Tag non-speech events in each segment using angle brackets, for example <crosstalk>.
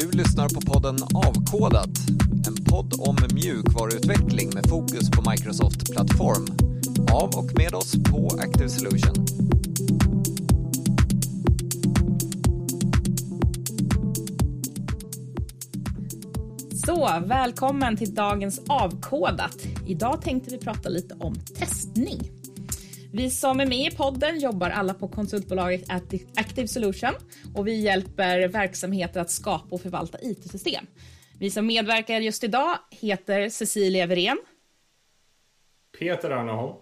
Du lyssnar på podden Avkodat, en podd om mjukvaruutveckling med fokus på Microsoft Plattform. Av och med oss på Active Solution. Så, välkommen till dagens Avkodat. Idag tänkte vi prata lite om testning. Vi som är med i podden jobbar alla på konsultbolaget Active Solution och vi hjälper verksamheter att skapa och förvalta IT-system. Vi som medverkar just idag heter Cecilia Verén. Peter Arneholm.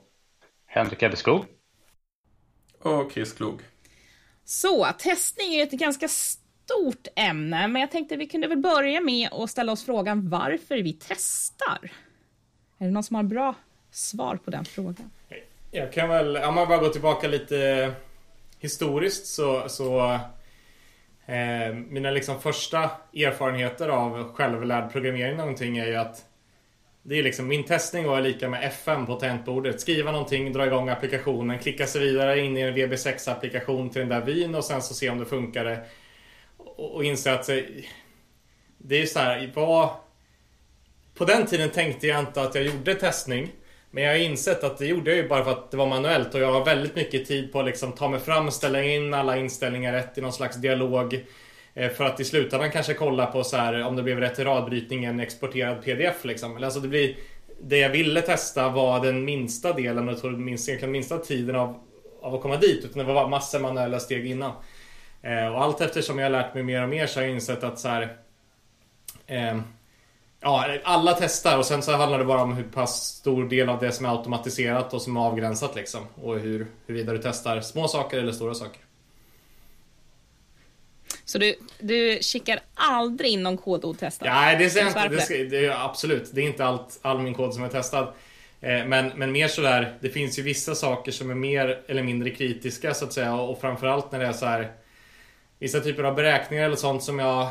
Henrik Ebbeskog. Och Chris Klog. Så, testning är ett ganska stort ämne, men jag tänkte vi kunde väl börja med att ställa oss frågan varför vi testar. Är det någon som har bra svar på den frågan? Jag kan väl, om man bara går tillbaka lite historiskt så, så eh, mina liksom första erfarenheter av självlärd programmering någonting är ju att det är liksom, min testning var lika med FM på tangentbordet. Skriva någonting, dra igång applikationen, klicka sig vidare in i en VB6-applikation till den där vin och sen så se om det funkade. Och, och inse att eh, det är så här, vad... På den tiden tänkte jag inte att jag gjorde testning. Men jag har insett att det gjorde jag ju bara för att det var manuellt och jag har väldigt mycket tid på att liksom ta mig fram, ställa in alla inställningar rätt i någon slags dialog. Eh, för att i slutändan kanske kolla på så här, om det blev rätt i radbrytning en exporterad pdf liksom. Alltså det blir det jag ville testa var den minsta delen och jag tror den minsta, egentligen minsta tiden av, av att komma dit. Utan det var massor manuella steg innan. Eh, och allt eftersom jag har lärt mig mer och mer så har jag insett att så här, eh, Ja, alla testar och sen så handlar det bara om hur pass stor del av det som är automatiserat och som är avgränsat liksom. Och hur, huruvida du testar små saker eller stora saker. Så du, du kikar aldrig in någon kod otestad? Nej, det säger inte. Det, ska, det är, absolut, det är inte allt, all min kod som är testad. Eh, men, men mer sådär, det finns ju vissa saker som är mer eller mindre kritiska så att säga. Och framförallt när det är så här vissa typer av beräkningar eller sånt som jag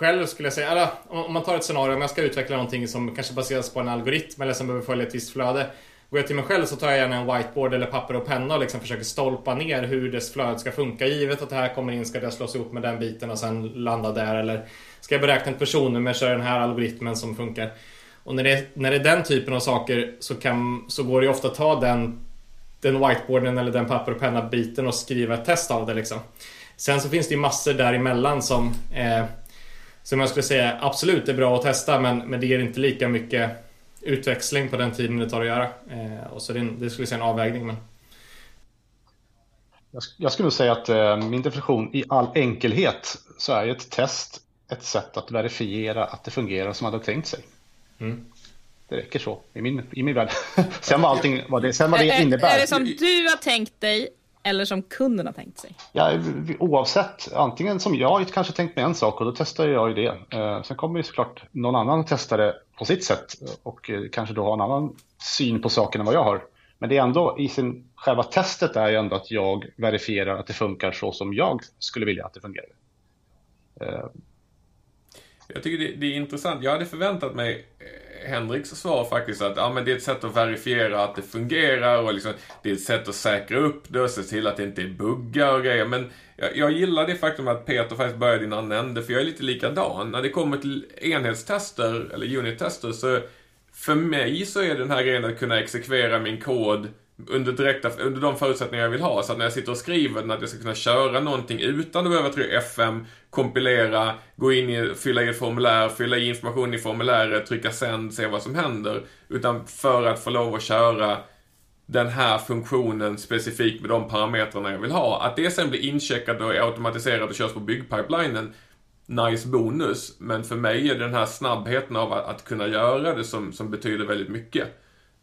själv skulle jag säga, eller om man tar ett scenario, om jag ska utveckla någonting som kanske baseras på en algoritm eller som behöver följa ett visst flöde. Går jag till mig själv så tar jag gärna en whiteboard eller papper och penna och liksom försöker stolpa ner hur dess flöde ska funka. Givet att det här kommer in ska det slås ihop med den biten och sen landa där. Eller ska jag beräkna ett personnummer så är den här algoritmen som funkar. Och när det, när det är den typen av saker så, kan, så går det ju ofta att ta den, den whiteboarden eller den papper och penna biten och skriva ett test av det liksom. Sen så finns det ju massor däremellan som eh, som jag skulle säga absolut är bra att testa men, men det ger inte lika mycket utväxling på den tiden det tar att göra. Eh, och så det, det skulle jag säga en avvägning. Men... Jag skulle säga att eh, min definition i all enkelhet så är ett test ett sätt att verifiera att det fungerar som man hade tänkt sig. Mm. Det räcker så i min, i min värld. <laughs> sen vad allting vad det, sen vad det innebär. Är det som du har tänkt dig eller som kunden har tänkt sig? Ja, oavsett. Antingen som jag har kanske tänkt mig en sak och då testar jag ju det. Eh, sen kommer ju såklart någon annan testa det på sitt sätt och eh, kanske då har en annan syn på saken än vad jag har. Men det är ändå i sin, själva testet är ju ändå att jag verifierar att det funkar så som jag skulle vilja att det fungerar. Eh, jag tycker det, det, är intressant. Jag hade förväntat mig eh, Henriks svar faktiskt att ja, men det är ett sätt att verifiera att det fungerar och liksom, det är ett sätt att säkra upp det och se till att det inte är buggar och grejer. Men jag, jag gillar det faktum att Peter faktiskt började i en annan ände, för jag är lite likadan. När det kommer till enhetstester, eller unittester, så för mig så är den här grejen att kunna exekvera min kod under, direkta, under de förutsättningar jag vill ha. Så att när jag sitter och skriver den att jag ska kunna köra någonting utan att behöva trycka FM, kompilera, gå in i, fylla i ett formulär, fylla i information i formuläret, trycka sänd, se vad som händer. Utan för att få lov att köra den här funktionen specifikt med de parametrarna jag vill ha. Att det sen blir incheckat och automatiserat och körs på byggpipelinen, nice bonus. Men för mig är det den här snabbheten av att, att kunna göra det som, som betyder väldigt mycket.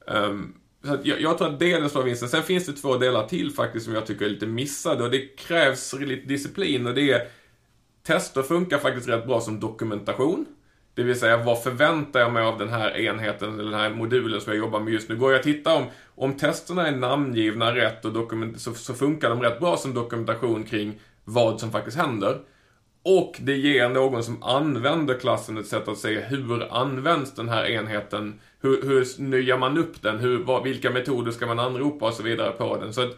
Um, så jag, jag, tror att det är den stora vinsten. Sen finns det två delar till faktiskt som jag tycker är lite missade och det krävs lite disciplin och det är Tester funkar faktiskt rätt bra som dokumentation. Det vill säga, vad förväntar jag mig av den här enheten, eller den här modulen som jag jobbar med just nu? Går jag och tittar om, om testerna är namngivna rätt och dokument, så, så funkar de rätt bra som dokumentation kring vad som faktiskt händer. Och det ger någon som använder klassen ett sätt att se hur används den här enheten? Hur, hur nyar man upp den? Hur, vad, vilka metoder ska man anropa och så vidare på den? Så att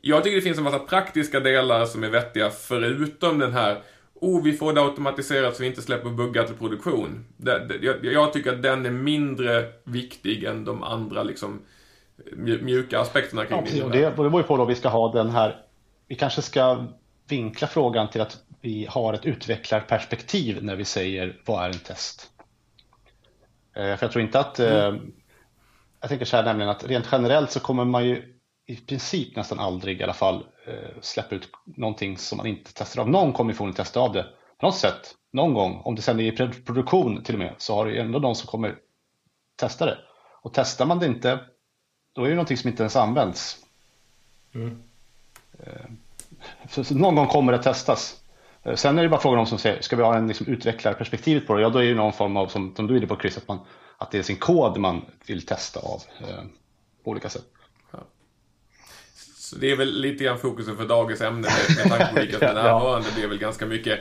jag tycker det finns en massa praktiska delar som är vettiga förutom den här oh, vi får det automatiserat så vi inte släpper buggar till produktion. Det, det, jag, jag, tycker att den är mindre viktig än de andra liksom mjuka aspekterna kring ja, det. Det beror ju på då vi ska ha den här, vi kanske ska vinkla frågan till att vi har ett utvecklarperspektiv när vi säger vad är en test? Eh, för jag tror inte att, mm. Eh, jag tänker så här nämligen att rent generellt så kommer man ju i princip nästan aldrig i alla fall eh, släppa ut någonting som man inte testar av. Någon kommer få testa av det på något sätt, någon gång. Om det sen är i produktion till och med så har det ändå någon som kommer testa det. Och testar man det inte, då är det någonting som inte ens används. Mm. Så, någon gång kommer det testas. Sen är det bara frågan om som säger, ska vi ha en liksom, utvecklarperspektivet på det? Ja, då är det någon form av, som, som du är inne på Chris, att, man, att det är sin kod man vill testa av eh, på olika sätt. Så det är väl lite grann fokuset för dagens ämne med, med tanke på <laughs> vilka som är närvarande. Det är väl ganska mycket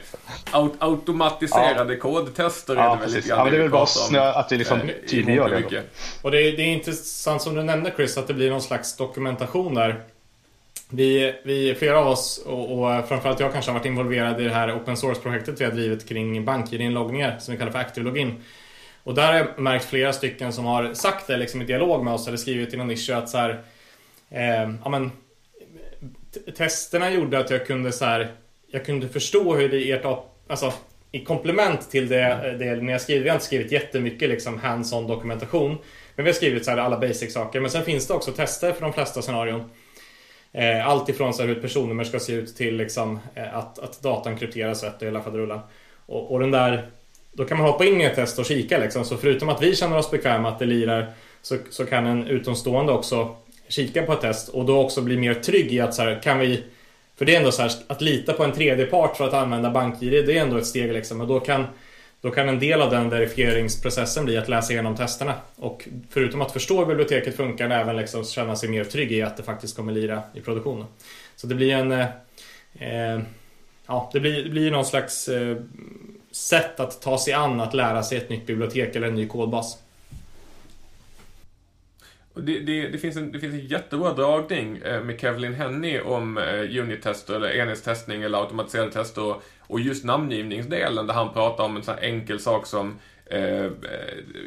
aut automatiserade ja. kodtester. Ja, är det, väl lite grann ja, det är väl bara snö, att vi liksom eh, tydliggör det. Mycket. Och det är, det är intressant som du nämnde Chris, att det blir någon slags dokumentation där. Vi, vi flera av oss och, och framförallt jag kanske har varit involverad i det här open source-projektet vi har drivit kring BankID-inloggningar som vi kallar för Active Login. Och där har jag märkt flera stycken som har sagt det liksom i dialog med oss eller skrivit i någon nisch att så här, eh, ja, men, testerna gjorde att jag kunde så här, jag kunde förstå hur det ert alltså i komplement till det, det ni har skrivit, vi har inte skrivit jättemycket liksom hands-on dokumentation. Men vi har skrivit så här alla basic saker. Men sen finns det också tester för de flesta scenarion. Eh, allt ifrån så här hur ett personnummer ska se ut till liksom, eh, att, att datan krypteras rätt och hela faderullan. Och, och den där, då kan man hoppa in i ett test och kika liksom. Så förutom att vi känner oss bekväma att det lirar så, så kan en utomstående också kika på ett test och då också bli mer trygg i att så här, kan vi för det är ändå så här, att lita på en tredje part för att använda BankID, det är ändå ett steg liksom. Och då kan, då kan en del av den verifieringsprocessen bli att läsa igenom testerna. Och förutom att förstå hur biblioteket funkar, även liksom känna sig mer trygg i att det faktiskt kommer lira i produktionen. Så det blir en... Eh, eh ja, det blir, det blir någon slags eh, sätt att ta sig an att lära sig ett nytt bibliotek eller en ny kodbas. Det, det, det, finns en, det finns en jättebra dragning eh, med Kevlin Henny om eh, unit-tester eller enhetstestning eller automatiserade tester och just namngivningsdelen där han pratar om en sån här enkel sak som eh, eh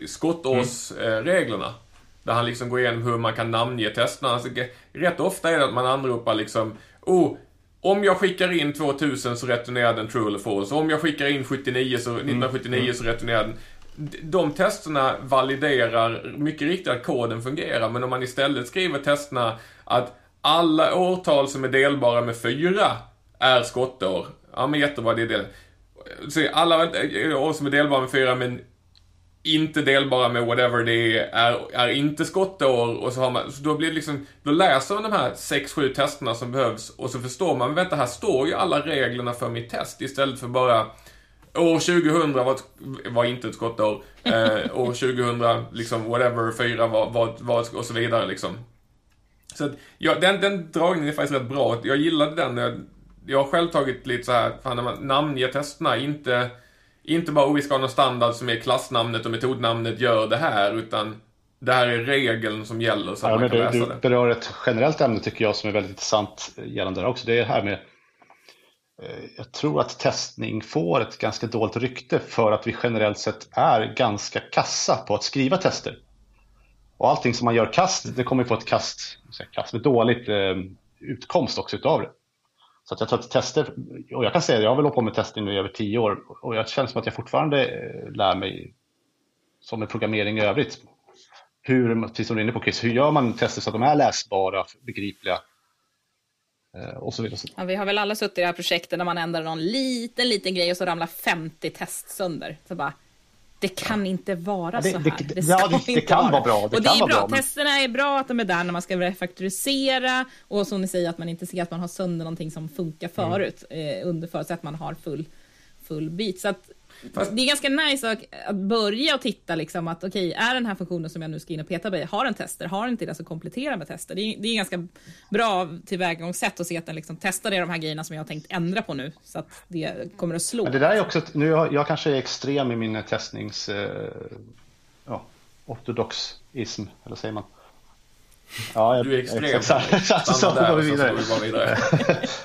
skottårsreglerna. Mm. Där han liksom går igenom hur man kan namnge testerna. Alltså, rätt ofta är det att man anropar liksom oh, om jag skickar in 2000 så returnerar den true eller false. Om jag skickar in 79 så, 1979 mm. så returnerar den de testerna validerar mycket riktigt att koden fungerar, men om man istället skriver testerna att alla årtal som är delbara med fyra är skottår. Ja men jättebra, det är det. Så alla år som är delbara med fyra men inte delbara med whatever det är, är, är inte skottår och så har man, så då blir det liksom, då läser man de här 6-7 testerna som behövs och så förstår man, vänta här står ju alla reglerna för mitt test istället för bara År 2000 var, ett, var inte ett skottår. Eh, år 2000, liksom whatever, 4 var, var, var och så vidare liksom. Så att, ja, den, den dragningen är faktiskt rätt bra. Jag gillade den. Jag, jag har själv tagit lite så här, fan man namnger testerna, inte, inte bara oh, vi ska ha någon standard som är klassnamnet och metodnamnet gör det här, utan det här är regeln som gäller så att ja, man kan du, läsa du det. Du berör ett generellt ämne tycker jag som är väldigt intressant gällande det också. Det är det här med Eh, Eh, jag tror att testning får ett ganska dåligt rykte för att vi generellt sett är ganska kassa på att skriva tester. Och allting som man gör kast, det kommer få ett kast, kast med dåligt eh, utkomst också utav det. Så att jag tror att tester, och jag kan säga att jag har väl hållit på med testning nu i över tio år och jag känner som att jag fortfarande eh, lär mig som med programmering i övrigt. Hur, precis som du är inne på Chris, hur gör man tester så att de är läsbara, begripliga och så vidare. Ja, vi har väl alla suttit i det här projektet när man ändrar någon liten, liten grej och så ramlar 50 test sönder. Så bara, det kan inte vara det, så här. Det, det, ja, det, det kan vara bra. och det är bra. bra. Testerna är bra att de är där när man ska refaktorisera och som ni säger att man inte ser att man har sönder någonting som funkar mm. förut mm. eh, under förutsättning att man har full, full bit. Så att Fast... Det är ganska nice att, att börja och titta liksom att okej, okay, är den här funktionen som jag nu ska in och peta i, har den tester? Har den inte det så komplettera med tester. Det är, det är ganska bra tillvägagångssätt att se att den liksom testar de här grejerna som jag har tänkt ändra på nu så att det kommer att slå. Men det där är också, nu jag, jag kanske är extrem i min testnings, eh, ja, ortodoxism, eller säger man? Ja, jag, du är extrem. Exakt, så, så, så, vidare. vidare.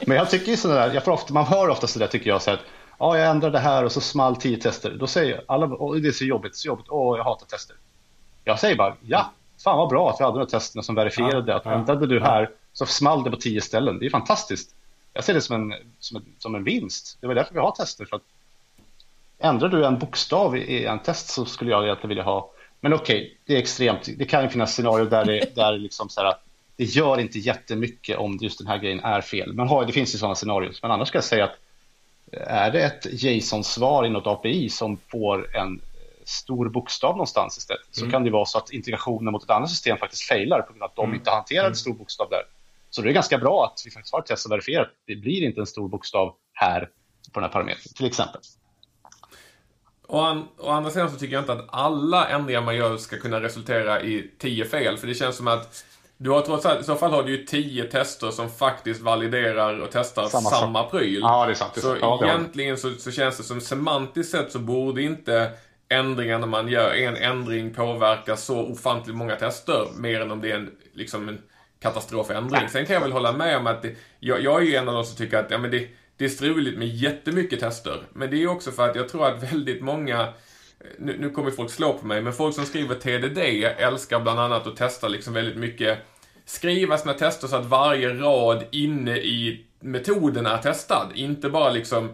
Men jag tycker ju sådär, jag får ofta, man hör ofta sådär tycker jag så att Ja, jag ändrade här och så small tio tester. Då säger alla, och det är så jobbigt, så jobbigt, åh, jag hatar tester. Jag säger bara, ja, fan vad bra att vi hade de här testerna som verifierade Ja, att ja. ändrade du här så small det på tio ställen. Det är fantastiskt. Jag ser det som en, som en, som en vinst. Det var därför vi har tester. För att ändrar du en bokstav i en test så skulle jag egentligen vilja ha. Men okej, det är extremt. Det kan ju finnas scenarier där det, <laughs> där liksom så här, det gör inte jättemycket om just den här grejen är fel. Men har, det finns ju sådana scenarier. Men annars ska jag säga att är det ett JSON-svar i något API som får en stor bokstav någonstans istället så kan det vara så att integrationen mot ett annat system faktiskt failar på grund av att de inte hanterar en stor bokstav där. Så det är ganska bra att vi faktiskt har ett test som verifierar att det blir inte en stor bokstav här på den här parametern till exempel. Å, an, å andra sidan så tycker jag inte att alla ändringar man gör ska kunna resultera i 10 fel. För det känns som att du har trots allt, i så fall har du ju 10 tester som faktiskt validerar och testar Samma samma, pryl. Ja, det är sant, det är så sant. Ja, har du. egentligen så, så känns det som semantiskt sett så borde inte ändringarna man gör, en ändring påverka så ofantligt många tester. Mer än om det är en, liksom en katastrofändring. Sen kan jag väl hålla med om att det, jag, jag är ju en av de som tycker att ja, men det, det är struligt med jättemycket tester. Men det är ju också för att jag tror att väldigt många nu, nu kommer folk slå på mig, men folk som skriver TDD älskar bland annat att testa liksom väldigt mycket skriva sina tester så att varje rad inne i metoden är testad. Inte bara liksom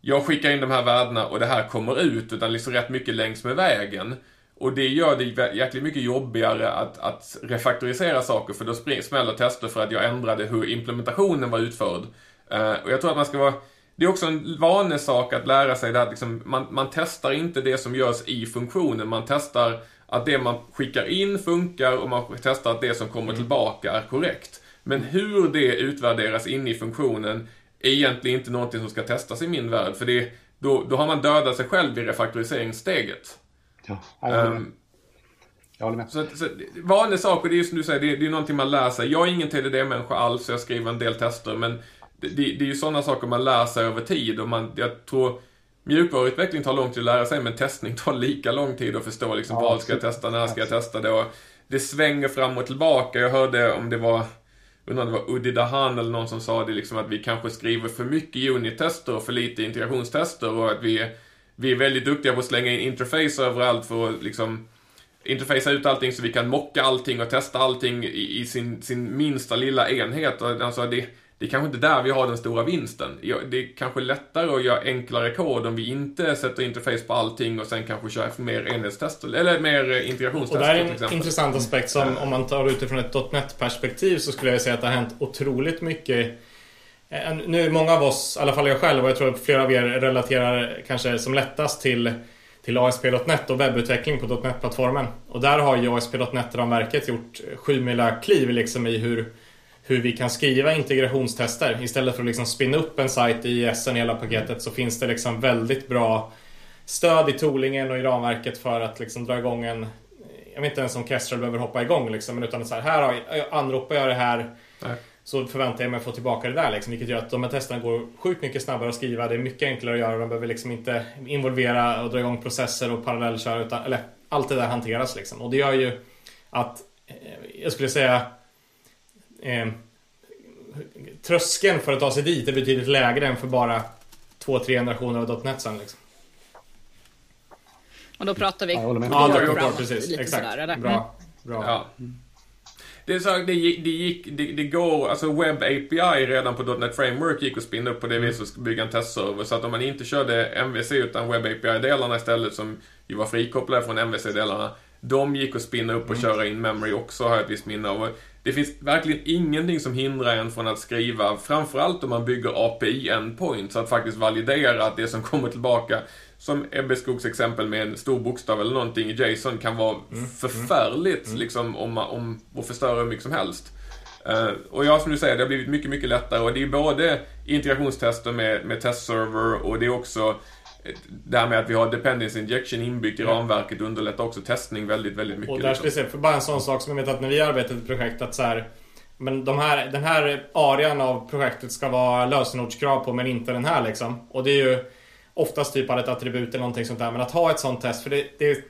jag skickar in de här värdena och det här kommer ut, utan liksom rätt mycket längs med vägen. Och det gör det jäkligt mycket jobbigare att, att refaktorisera saker, för då smäller tester för att jag ändrade hur implementationen var utförd. Uh, och jag tror att man ska vara det är också en vanesak att lära sig det att liksom, man, man testar inte det som görs i funktionen. Man testar att det man skickar in funkar och man testar att det som kommer tillbaka är korrekt. Men hur det utvärderas inne i funktionen är egentligen inte någonting som ska testas i min värld. För det, då, då har man dödat sig själv i refaktoriseringssteget. Ja, jag håller med. Ehm, Jag håller med. så, så, vanlig sak, och det är som du säger, det, det är någonting man lär sig. Jag är ingen TDD-människa alls, så jag skriver en del tester, men det, det, det är ju sådana saker man lär sig över tid och man, jag tror mjukvaruutveckling tar lång tid att lära sig, men testning tar lika lång tid att förstå liksom, Ja, vad ska jag testa, när ska jag testa det och det svänger fram och tillbaka. Jag hörde om det var undrar om det var Udi Dahan eller någon som sa det liksom att vi kanske skriver för mycket unit-tester och för lite integrationstester och att vi vi är väldigt duktiga på att slänga in interface överallt för att liksom interfacea ut allting så vi kan mocka allting och testa allting i, i sin, sin minsta lilla enhet. Alltså det, det är kanske inte där vi har den stora vinsten. Det är kanske lättare att göra enklare kod om vi inte sätter interface på allting och sen kanske kör mer enhetstester, eller mer eh, Och integrationstester det här är en intressant aspekt som om man tar utifrån ett .NET-perspektiv så skulle jag säga att det har hänt otroligt mycket. Eh, Nu är många av oss, i alla fall jag själv och jag tror att flera av er relaterar kanske som lättast till, till ASP.NET och webbutveckling på .NET-plattformen. Och där har ju ASP.NET-ramverket gjort sjumila kliv liksom i hur, hur vi kan skriva integrationstester. Istället för att liksom spinna upp en sajt i ISen hela paketet så finns det liksom väldigt bra stöd i toolingen och i ramverket för att liksom dra igång en jag vet inte ens om Kestrel behöver hoppa igång liksom, men utan så här, här har jag, anropar jag det här Nej. så förväntar jag mig att få tillbaka det där liksom, vilket gör att de här testerna går sjukt mycket snabbare att skriva. Det är mycket enklare att göra. De behöver liksom inte involvera och dra igång processer och parallellköra utan, eller allt det där hanteras liksom. Och det gör ju att eh, jag skulle säga eh, tröskeln för att ta sig dit är betydligt lägre än för bara två, tre generationer av .NET sen liksom. Och då pratar vi Ja, jag håller med. Ja, det framåt, precis. Exakt. sådär, eller? Mm. Bra. Bra. Ja. Det, är så, det, gick, det, gick, det, det går, alltså Web API redan på .NET Framework gick att spinna upp på det viset och bygga en testserver. Så att om man inte körde MVC utan Web API-delarna istället som ju var frikopplade från MVC-delarna. De gick att spinna upp och köra in memory också har jag ett visst minne av. Det finns verkligen ingenting som hindrar en från att skriva, framförallt om man bygger API endpoint, så att faktiskt validera att det som kommer tillbaka, som Ebbe Skogs exempel med en stor bokstav eller någonting i JSON kan vara förfärligt liksom om, om, och förstöra hur mycket som helst. Eh, och ja, som du säger, det har blivit mycket, mycket lättare och det är både integrationstester med, med testserver och det är också det här med att vi har dependency injection inbyggt i ramverket underlättar också testning väldigt, väldigt mycket. Och där liksom. se, för bara en sån sak som jag vet att när vi arbetar i projekt att så här, men de här, den här arean av projektet ska vara lösenordskrav på men inte den här liksom. Och det är ju oftast typ av ett attribut eller någonting sånt där. Men att ha ett sånt test, för det, det,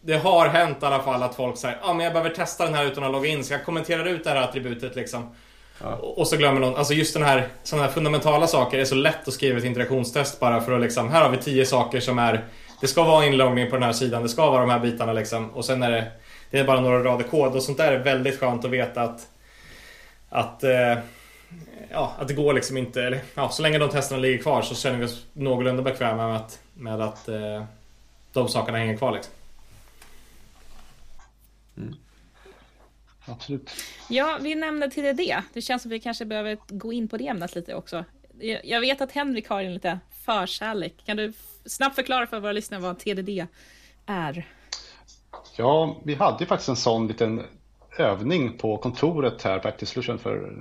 det har hänt i alla fall att folk säger ja ah, men jag behöver testa den här utan att logga in så jag kommenterar ut det här attributet liksom. Ja. Och så glömmer någon, alltså just den här, sådana här fundamentala saker är så lätt att skriva ett integrationstest bara för att liksom, här har vi tio saker som är Det ska vara inloggning på den här sidan, det ska vara de här bitarna liksom och sen är det Det är bara några rader kod och sånt där är väldigt skönt att veta att Att eh, Ja, att det går liksom inte, eller ja, så länge de testerna ligger kvar så känner vi oss någorlunda bekväma med att, med att eh, de sakerna hänger kvar liksom. Mm. Absolut. Ja, vi nämnde TDD. Det känns som vi kanske behöver gå in på det ämnet lite också. Jag vet att Henrik har en lite förkärlek. Kan du snabbt förklara för våra lyssnare vad TDD är? Ja, vi hade faktiskt en sån liten övning på kontoret här på Active Solution för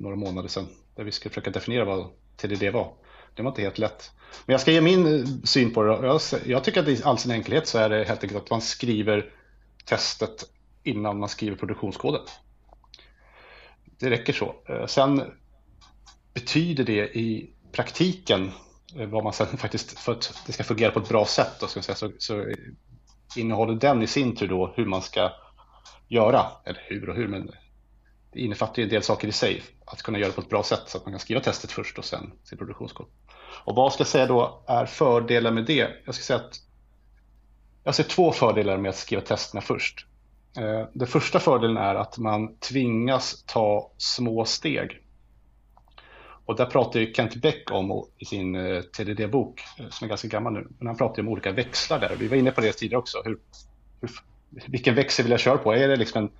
några månader sedan. Där vi skulle försöka definiera vad TDD var. Det var inte helt lätt. Men jag ska ge min syn på det. Jag, tycker att i all sin enkelhet så är det helt enkelt att man skriver testet innan man skriver produktionskoden. Det räcker så. Eh, sen betyder det i praktiken eh, vad man sen <laughs> faktiskt, för att det ska fungera på ett bra sätt, då, ska säga, så, så innehåller den i sin tur då hur man ska göra, eller hur och hur, men det innefattar ju en del saker i sig. Att kunna göra det på ett bra sätt så att man kan skriva testet först och sen sin produktionskod. Och vad ska jag säga då är fördelar med det? Jag ska säga att jag ser två fördelar med att skriva testerna först. Eh, den första fördelen är att man tvingas ta små steg. Och där pratar ju Kent Beck om i sin eh, TDD-bok, eh, som är ganska gammal nu, men han pratar om olika växlar där. Vi var inne på det tidigare också. Hur, hur, vilken växel vill jag köra på? Är det liksom en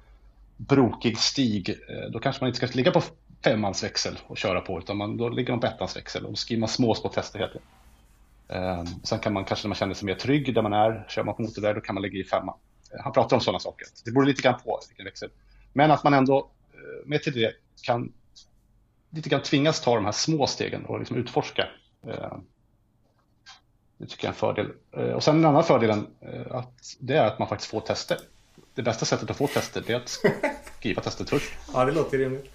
brokig stig, eh, då kanske man inte ska ligga på femmans växel och köra på, utan man, då ligger man på ettmansväxel och då skriver man små, små tester hela tiden. sen kan man kanske när man känner sig mer trygg där man är, kör man på motorväg, då kan man lägga i femman. Han pratar om sådana saker. Det beror lite grann på vilken växel. Men att man ändå eh, med TDD kan lite grann tvingas ta de här små stegen och liksom utforska. Eh, det tycker jag är en fördel. Eh, och sen en annan fördel att det är att man faktiskt får tester. Det bästa sättet att få tester är att skriva testet först. Ja, det låter rimligt.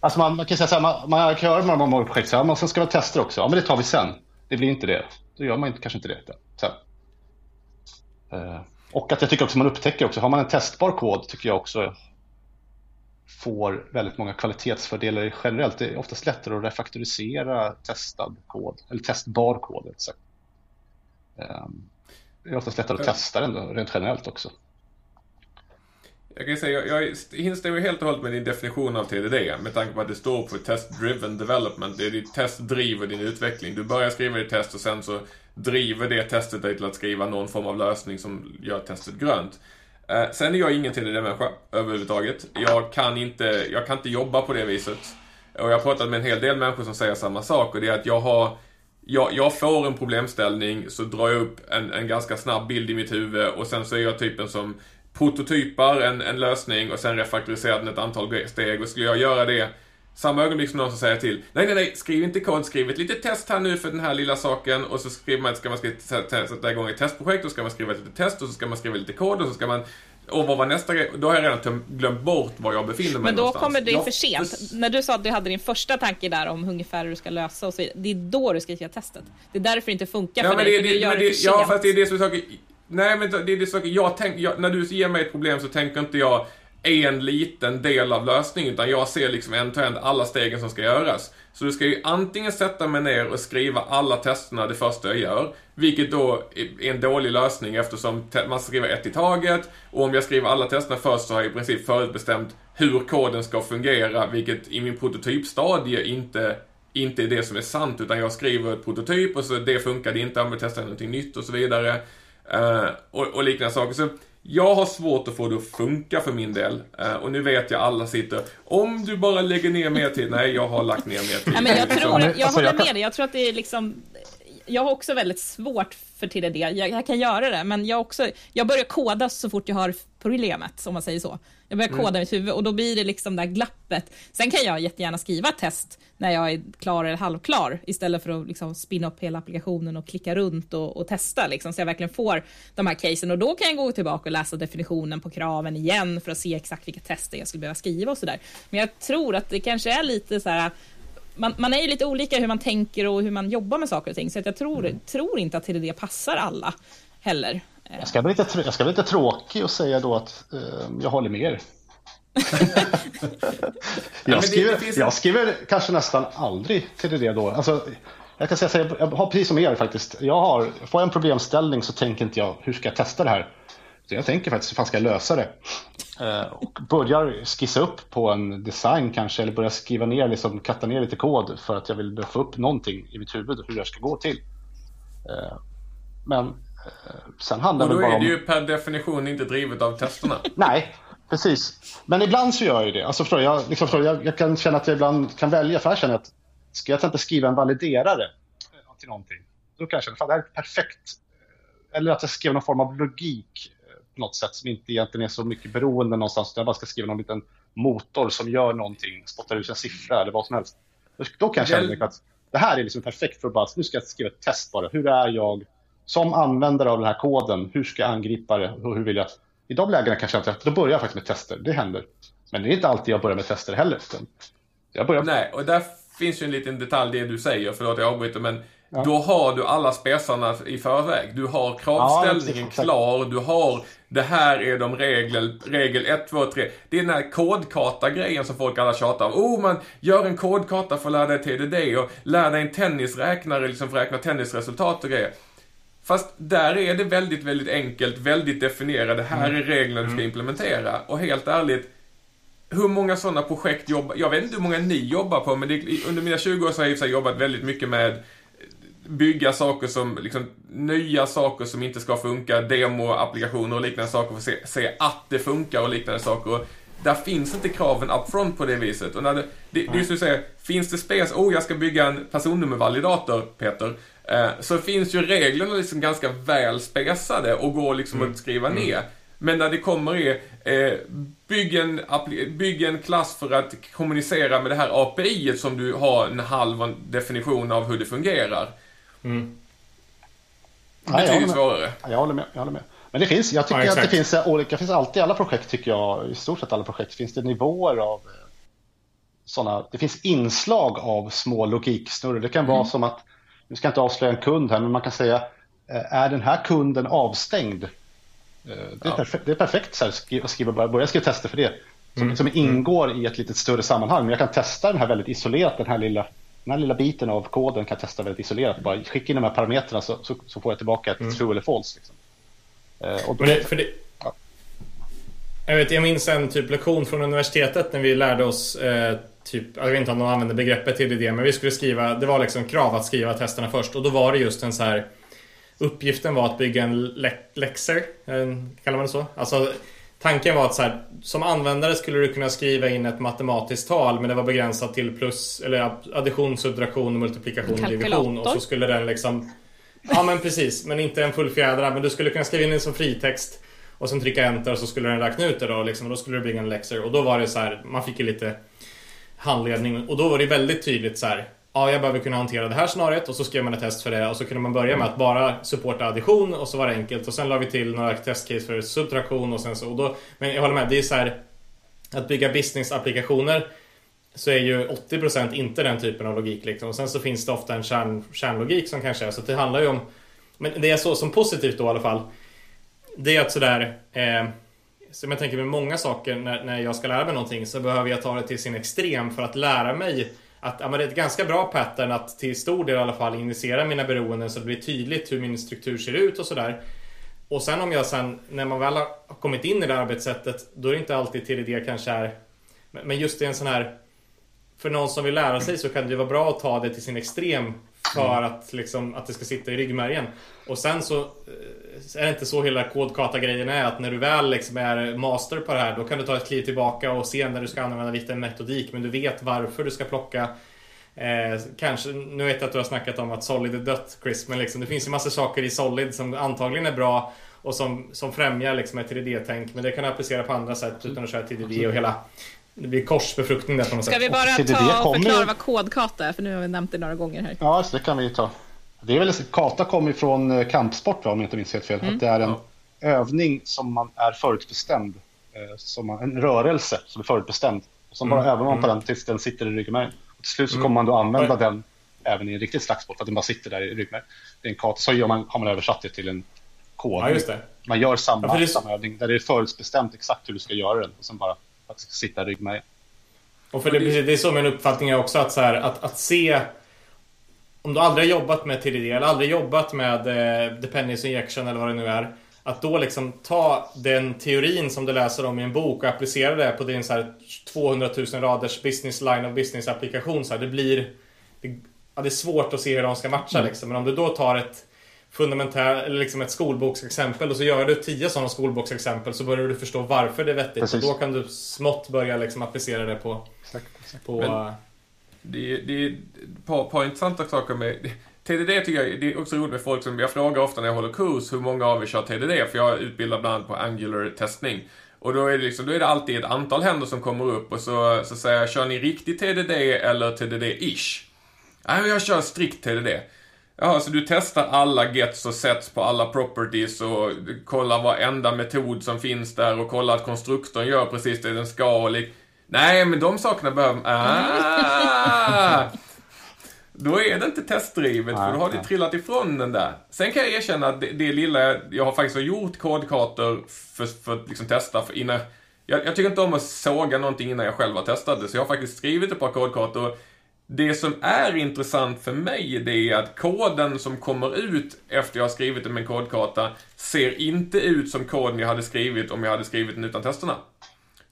Alltså man, man kan säga så här, man, man kan göra många, många projekt så här, men sen ska vi tester också. Ja, men det tar vi sen. Det blir inte det. Då gör man inte, kanske inte det sen. Och att jag tycker också man upptäcker också, har man en testbar kod tycker jag också får väldigt många kvalitetsfördelar generellt. Det är oftast lättare att refaktorisera testad kod, eller testbar kod. Ehm, det är oftast lättare att testa den då, rent generellt också. Jag kan säga, jag, jag instämmer helt och hållet med din definition av TDD med tanke på att det står för Test Driven Development. Det är ditt test driver din utveckling. Du börjar skriva ditt test och sen så driver det testet dig till att skriva någon form av lösning som gör testet grönt. Eh, sen är jag ingen TDD-människa överhuvudtaget. Jag kan, inte, jag kan inte jobba på det viset. Och jag har pratat med en hel del människor som säger samma sak och det är att jag har jag, jag får en problemställning så drar jag upp en, en ganska snabb bild i mitt huvud och sen så är jag typen som prototypar en, en lösning och sen refaktoriserar den ett antal steg och skulle jag göra det samma ögonblick som någon som säger till Nej, nej, nej, skriv inte kod, skriv ett litet test här nu för den här lilla saken och så skriver man, ska man sätta igång ett testprojekt och ska man skriva ett litet test och så ska man skriva lite kod och så ska man och vad var nästa grej? Då har jag redan glömt bort var jag befinner mig Men då någonstans. kommer det för sent. För... När du sa att du hade din första tanke där om ungefär hur du ska lösa och så Det är då du ska göra testet. Det är därför det inte funkar ja, för dig, det, för du gör det, det Ja, fast det är det som är saken. Nej, men det är det saker. Jag tänk, jag, när du ger mig ett problem så tänker inte jag en liten del av lösningen, utan jag ser liksom en till en alla stegen som ska göras. Så du ska ju antingen sätta mig ner och skriva alla testerna det första jag gör, vilket då är en dålig lösning eftersom man skriver ett i taget, och om jag skriver alla testerna först så har jag i princip förutbestämt hur koden ska fungera, vilket i min prototypstadie inte inte är det som är sant, utan jag skriver ett prototyp och så det funkade inte, jag testar någonting nytt och så vidare. Uh, och, och liknande saker. Så jag har svårt att få det att funka för min del. Uh, och nu vet jag alla sitter, om du bara lägger ner mer tid. Nej, jag har lagt ner mer tid. Nej, men jag, tror, jag alltså, håller med dig. Jag tror att det är liksom jag har också väldigt svårt för TDD. Jag, jag kan göra det, men jag, också, jag börjar koda så fort jag har problemet, om man säger så. Jag börjar koda mm. mitt huvud och då blir det liksom det där glappet. Sen kan jag jättegärna skriva test när jag är klar eller halvklar istället för att liksom spinna upp hela applikationen och klicka runt och, och testa liksom, så jag verkligen får de här casen och då kan jag gå tillbaka och läsa definitionen på kraven igen för att se exakt vilka tester jag skulle behöva skriva och sådär. Men jag tror att det kanske är lite så här man, man, är ju lite olika hur man tänker och hur man jobbar med saker och ting så att jag tror, mm. tror inte att TDD passar alla heller. Jag ska bli lite, jag ska bli lite tråkig och säga då att eh, jag håller med er. <laughs> jag, skriver, jag skriver kanske nästan aldrig till det då. Alltså, jag kan säga så jag har precis som er faktiskt. Jag har, får jag en problemställning så tänker inte jag hur ska jag testa det här. Så jag tänker faktiskt hur fan ska jag lösa det. Eh, och börjar skissa upp på en design kanske eller börjar skriva ner, liksom katta ner lite kod för att jag vill få upp någonting i mitt huvud hur det ska gå till. Eh, men eh, sen handlar det bara om... Och då är det ju per definition inte drivet av testerna. <laughs> Nej, precis. Men ibland så gör jag ju det. Alltså, förstår jag, liksom, förstår jag, jag kan känna att jag ibland kan välja, för jag känner att ska jag exempel skriva en validerare till någonting, då kan jag känna att det här är perfekt. Eller att jag skriver någon form av logik på något sätt som inte egentligen är så mycket beroende någonstans. Jag bara ska skriva någon liten motor som gör någonting, spottar ut en siffra eller vad som helst. Då kan jag känna att det här är liksom perfekt för att bara, nu ska jag skriva ett test bara. Hur är jag som användare av den här koden? Hur ska jag angripa det? Och hur vill jag? I de lägena kanske jag inte, då börjar jag faktiskt med tester. Det händer. Men det är inte alltid jag börjar med tester heller. Jag börjar... Nej, och där finns ju en liten detalj det du säger, förlåt jag avbryter, men Ja. Då har du alla spesarna i förväg. Du har kravställningen ja, klar. Du har det här är de regler, regel 1, 2, 3. Det är den här kodkarta-grejen som folk alla tjatar om. Oh, man gör en kodkarta för att lära dig TDD och lär dig en tennisräknare liksom för att räkna tennisresultat och grejer. Fast där är det väldigt, väldigt enkelt, väldigt definierat. Det här mm. är reglerna du ska mm. implementera. Och helt ärligt, hur många sådana projekt jobbar... Jag vet inte hur många ni jobbar på, men det, under mina 20 år så har jag jobbat väldigt mycket med bygga saker som, liksom, nya saker som inte ska funka, demo-applikationer och liknande saker för att se, se att det funkar och liknande saker. Och där finns inte kraven upfront på det viset. Och när det, det, det är som du säger, finns det spes, oh jag ska bygga en personnummervalidator, Peter, eh, så finns ju reglerna liksom ganska väl spesade och går liksom mm. att skriva mm. ner. Men när det kommer är, eh, bygg, en, bygg en klass för att kommunicera med det här API som du har en halv definition av hur det fungerar. Mm. Betydligt svårare. Jag håller med. Jag håller med. Men det finns, jag tycker ja, att det finns eh, olika, det finns alltid i alla projekt tycker jag, i stort sett alla projekt finns det nivåer av eh, sådana, det finns inslag av små logiksnurror. Det kan mm. vara som att, nu ska jag inte avslöja en kund här, men man kan säga, eh, är den här kunden avstängd? Det är, ja. perfekt, det är perfekt så här, att skriva, börja skriva tester för det. Som, mm. som ingår i ett lite större sammanhang. Men jag kan testa den här väldigt isolerat, den här lilla den här lilla biten av koden kan jag testa väldigt isolerat. Bara skicka in de här parametrarna så, så, så får jag tillbaka ett mm. true eller false. Liksom. Eh, och då, det, för det, ja. jag, vet, jag minns en typ lektion från universitetet när vi lärde oss eh, typ, jag vet inte om de använde begreppet till det, men vi skulle skriva, det var liksom krav att skriva testerna först och då var det just en så här Uppgiften var att bygga en le läxor, kallar man det så? Alltså Tanken var att så här, som användare skulle du kunna skriva in ett matematiskt tal men det var begränsat till plus eller addition, subtraktion, multiplikation, division. Och så skulle den liksom Ja men precis, men inte en fullfjädrad men du skulle kunna skriva in den som fritext och sen trycka enter och så skulle den räkna ut det då liksom, och då skulle det bli en läxor och då var det så här, man fick ju lite handledning. Och då var det väldigt tydligt så här ja, jag behöver kunna hantera det här scenariot och så skrev man ett test för det och så kunde man börja med att bara supporta addition och så var det enkelt och sen la vi till några testcase för subtraktion och sen så och då, men jag håller med, det är så här att bygga business-applikationer så är ju 80% inte den typen av logik liksom. Och sen så finns det ofta en kärn, kärnlogik som kanske är så det handlar ju om men det är så som positivt då i alla fall det är att sådär eh, som jag tänker med många saker när, när jag ska lära mig någonting så behöver jag ta det till sin extrem för att lära mig att ja, men det är ett ganska bra pattern att till stor del i alla fall initiera mina beroenden så det blir tydligt hur min struktur ser ut och sådär. Och sen om jag sen, när man väl har kommit in i det arbetssättet, då är det inte alltid till det kanske är... Men just i en sån här... För någon som vill lära sig så kan det vara bra att ta det till sin extrem för att, liksom, att det ska sitta i ryggmärgen. Och sen så eh, är det inte så hela kodkata-grejen är att när du väl liksom är master på det här då kan du ta ett kliv tillbaka och se när du ska använda vilken metodik men du vet varför du ska plocka Eh, kanske, nu vet jag att du har snackat om att Solid är dött Chris, men liksom, det finns ju massa saker i Solid som antagligen är bra och som, som främjar liksom ett 3D-tänk, men det kan du applicera på andra sätt utan att köra TDD och hela det blir korsbefruktning där på något sätt. Ska vi bara ta och förklara vad kodkata är? För nu har vi nämnt det några gånger här. Ja, så det kan vi ta. Det är väl, kata kommer ifrån eh, kampsport va, om jag inte minns helt fel. Mm. Att det är en övning som man är förutbestämd. Eh, som man, en rörelse som är förutbestämd. Som mm. bara övar man på mm. den tills den sitter i ryggmärgen. Och till slut så mm. kommer man då använda mm. den även i en riktig slagsmål för att den bara sitter där i ryggmärgen. Det är en kata, så gör man, har man översatt det till en kod. Ja, just det. Man gör samma, ja, det... samma övning där det är förutbestämt exakt hur du ska göra den. Och sen bara att sitta ryggmärgen. Och för det, det är så min uppfattning är också att, så här, att, att se om du aldrig har jobbat med TDD eller aldrig jobbat med eh, dependency injection eller vad det nu är. Att då liksom ta den teorin som du läser om i en bok och applicera det på din så här 200 000 raders business line of business applikation. Så här, det blir det, ja, det är svårt att se hur de ska matcha Mm. liksom. Men om du då tar ett fundamentalt, eller liksom ett skolboksexempel och så gör du tio sådana skolboksexempel så börjar du förstå varför det är vettigt. Precis. Och då kan du smått börja liksom applicera det på, på Men- Det, är- det är ett par, par intressanta saker med TDD tycker jag det är också roligt med folk som, jag frågar ofta när jag håller kurs hur många av er kör TDD? För jag utbildar bland annat på Angular testning. Och då är det liksom, då är det alltid ett antal händer som kommer upp och så, så säger jag, kör ni riktig TDD eller TDD-ish? Nej, jag kör strikt TDD. Jaha, så du testar alla gets och sets på alla properties och kollar varenda metod som finns där och kollar att konstruktorn gör precis det den ska och lik- Nej, men de sakerna behöver... Ah! <laughs> Då är det inte testdrivet, för då har det trillat ifrån den där. Sen kan jag erkänna att det, det lilla jag, jag har faktiskt har gjort kodkartor för, för att liksom testa för innan... Jag, jag tycker inte om att såga någonting innan jag själv har testat det, så jag har faktiskt skrivit ett par kodkartor. Det som är intressant för mig, det är att koden som kommer ut efter jag har skrivit det med kodkarta ser inte ut som koden jag hade skrivit om jag hade skrivit den utan testerna.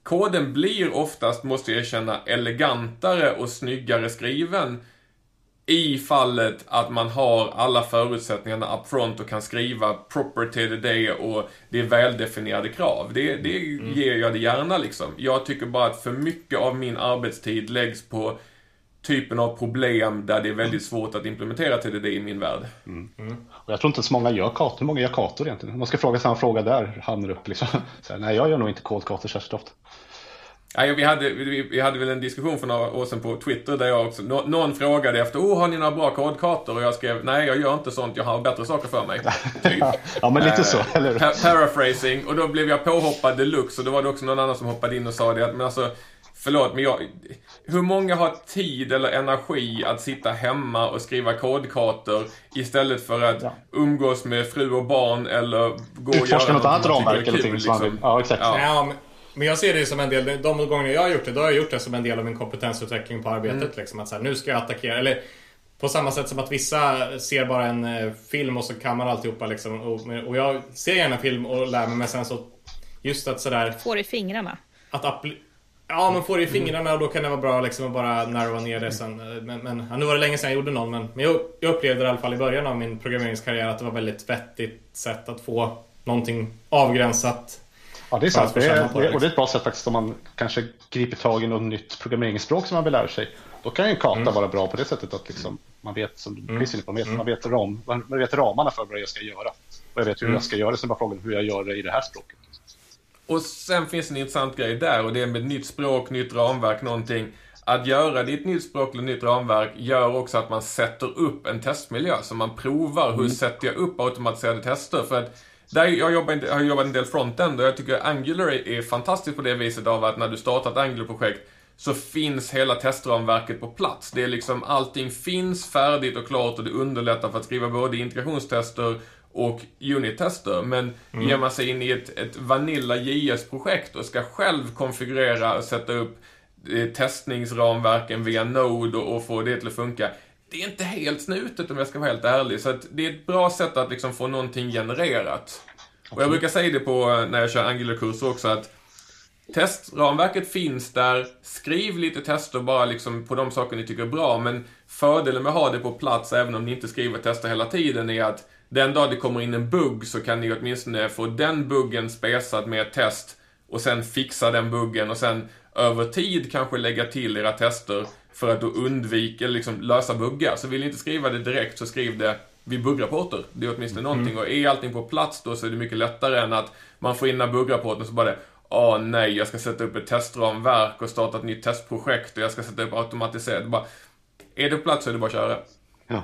Koden blir oftast, måste jag erkänna, elegantare och snyggare skriven i fallet att man har alla förutsättningarna upfront och kan skriva proper TDD och det är väldefinierade krav. Det, det ger jag det gärna liksom. Jag tycker bara att för mycket av min arbetstid läggs på typen av problem där det är väldigt svårt att implementera TDD i min värld. Och jag tror inte så många gör kartor. Hur många gör kartor egentligen? Man ska fråga samma fråga där, hamnar upp liksom. <laughs> Här, nej, jag gör nog inte kodkartor särskilt ofta. Ja, vi, hade, vi, vi hade väl en diskussion för några år sedan på Twitter där jag också, nå, någon frågade efter, oh har ni några bra kodkartor? Och jag skrev, nej jag gör inte sånt, jag har bättre saker för mig. Typ. <laughs> Ja, men lite så, eller hur? Pa- paraphrasing, och då blev jag påhoppad deluxe och då var det också någon annan som hoppade in och sa det att, men alltså, förlåt men jag, hur många har tid eller energi att sitta hemma och skriva kodkartor istället för att Ja. umgås med fru och barn eller gå och Utforska göra något annat ramverk eller kul, någonting liksom. Ja, exakt. Ja. Ja, men, jag ser det som en del, de gånger jag har gjort det, då har jag gjort det som en del av min kompetensutveckling på arbetet. Mm. Liksom, att så här, nu ska jag attackera, eller på samma sätt som att vissa ser bara en eh, film och så kan man alltihopa liksom. Och, och jag ser gärna film och lär mig, men sen så just att sådär Får i fingrarna. att appli- Ja, man får det i fingrarna och då kan det vara bra liksom att bara narrowa ner det sen. Men, men ja, nu var det länge sedan jag gjorde någon, men, men jag, jag upplevde i alla fall i början av min programmeringskarriär att det var väldigt vettigt sätt att få någonting avgränsat. Ja, det är sant. Det är, på och det är ett bra sätt faktiskt om man kanske griper tag i något nytt programmeringsspråk som man vill lära sig. Då kan ju en karta vara bra på det sättet att liksom, man vet, som du inne på, man vet, man, vet ram, man vet ramarna för vad jag ska göra. Och jag vet hur jag ska göra det, sen bara frågan hur jag gör det i det här språket. Och sen finns en intressant grej där och det är med nytt språk, nytt ramverk, någonting. Att göra det i ett nytt språk eller nytt ramverk gör också att man sätter upp en testmiljö. Så man provar, hur sätter jag upp automatiserade tester? För att där jag, jobbar, har jobbat en del frontend och jag tycker Angular är, är fantastiskt på det viset av att när du startar ett Angular-projekt så finns hela testramverket på plats. Det är liksom allting finns färdigt och klart och det underlättar för att skriva både integrationstester och unit-tester. Men ger man sig in i ett, ett Vanilla JS-projekt och ska själv konfigurera och sätta upp eh, testningsramverken via Node och, och få det till att funka. Det är inte helt snutet om jag ska vara helt ärlig. Så det är ett bra sätt att liksom få någonting genererat. Och jag brukar säga det på eh, när jag kör Angular-kurser också att Testramverket finns där. Skriv lite tester bara liksom på de saker ni tycker är bra. Men fördelen med att ha det på plats, även om ni inte skriver tester hela tiden, är att den dag det kommer in en bugg så kan ni åtminstone få den buggen spesad med ett test och sen fixa den buggen och sen över tid kanske lägga till era tester för att då undvika, eller liksom lösa buggar. Så vill ni inte skriva det direkt så skriv det vid buggrapporter. Det är åtminstone någonting. Och är allting på plats då så är det mycket lättare än att man får in den buggrapporten så bara det Åh nej, jag ska sätta upp ett testramverk och starta ett nytt testprojekt och jag ska sätta upp automatiserat. Bara, är det på plats så är det bara att köra. Ja.